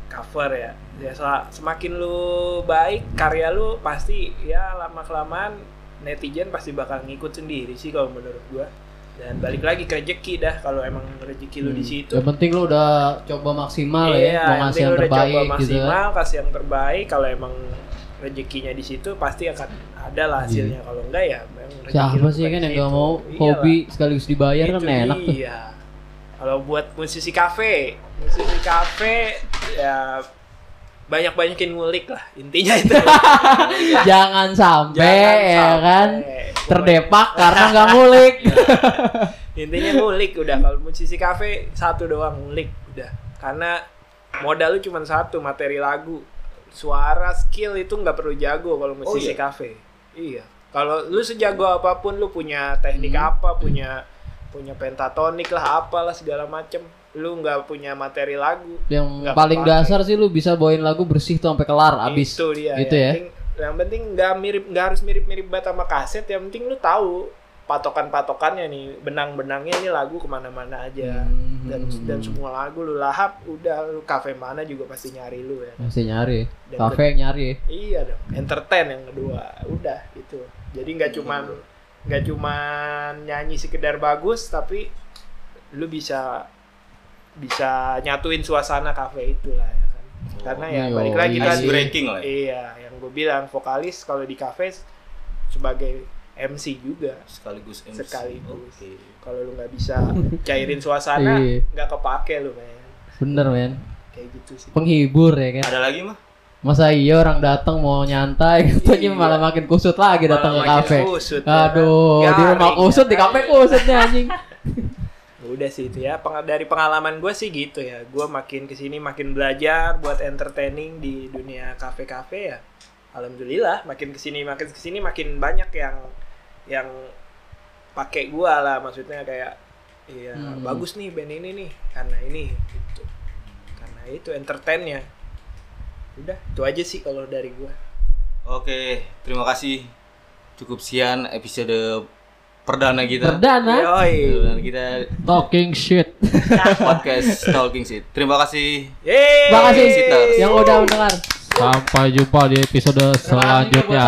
cover ya. Ya semakin lu baik karya lu pasti ya lama kelamaan netizen pasti bakal ngikut sendiri sih kalau menurut gua. Dan balik lagi ke rezeki dah kalau emang rezeki lu di situ. Yang penting lu udah coba maksimal Iya, ya mau yang ngasih penting yang lu udah terbaik coba gitu kan. maksimal, kasih yang terbaik. Kalau emang rezekinya di situ pasti akan ada lah hasilnya. Kalau enggak ya memang rezeki Iya. siapa sih kan yang gak situ. mau Iyalah. hobi sekaligus dibayar kan Itu enak tuh Iya. Kalau buat musisi kafe, musisi kafe ya banyak-banyakin ngulik lah intinya itu. jangan sampai Jangan ya sampai. kan terdepak karena nggak ngulik intinya ngulik udah kalau musisi kafe satu doang ngulik udah karena modal lu cuma satu materi lagu suara skill itu nggak perlu jago kalau musisi iya? kafe iya kalau lu sejago apa pun lu punya teknik Hmm. apa punya punya pentatonik lah apalah segala macem lu nggak punya materi lagu yang Nggak paling kepake. dasar sih lu bisa bawain lagu bersih tuh sampai kelar abis itu dia gitu ya yang penting, yang penting nggak mirip nggak harus mirip-mirip banget sama kaset yang penting lu tahu patokan-patokannya nih benang-benangnya ini lagu ke mana-mana aja Hmm. dan dan semua lagu lu lahap udah lu kafe mana juga pasti nyari lu ya masih nyari Dan kafe yang nyari ya. iya dong entertain yang kedua udah gitu jadi nggak cuman nggak cuman nyanyi sekedar bagus tapi lu bisa bisa nyatuin suasana kafe itulah ya kan karena ya Oh, balik lagi iya Ice sih. tadi breaking lah ya. iya yang gue bilang vokalis kalau di kafe sebagai MC juga Sekaligus MC. Sekaligus. Oke. kalau lu nggak bisa cairin suasana Iya. nggak kepake lu men bener men kayak gitu sih penghibur ya kan Ada lagi mah? masa iya orang datang mau nyantai katanya Iya. malah makin kusut lagi datang ke kafe kusut, ya aduh di rumah kusut di ya. kafe kusutnya anjing udah sih itu ya Peng- dari pengalaman gue sih gitu ya gue makin ke sini makin belajar buat entertaining di dunia kafe-kafe ya alhamdulillah makin ke sini makin ke sini makin banyak yang yang pakai gua lah maksudnya kayak iya Hmm. bagus nih band ini nih karena ini gitu karena itu entertainnya udah itu aja sih kalau dari gua Oke, terima kasih. Cukup sekian episode perdana kita. perdana Yoi. Dan kita talking shit podcast Talking Shit. Terima kasih. Yeay. terima kasih Sitters. yang udah mendengar Sampai jumpa di episode selanjutnya.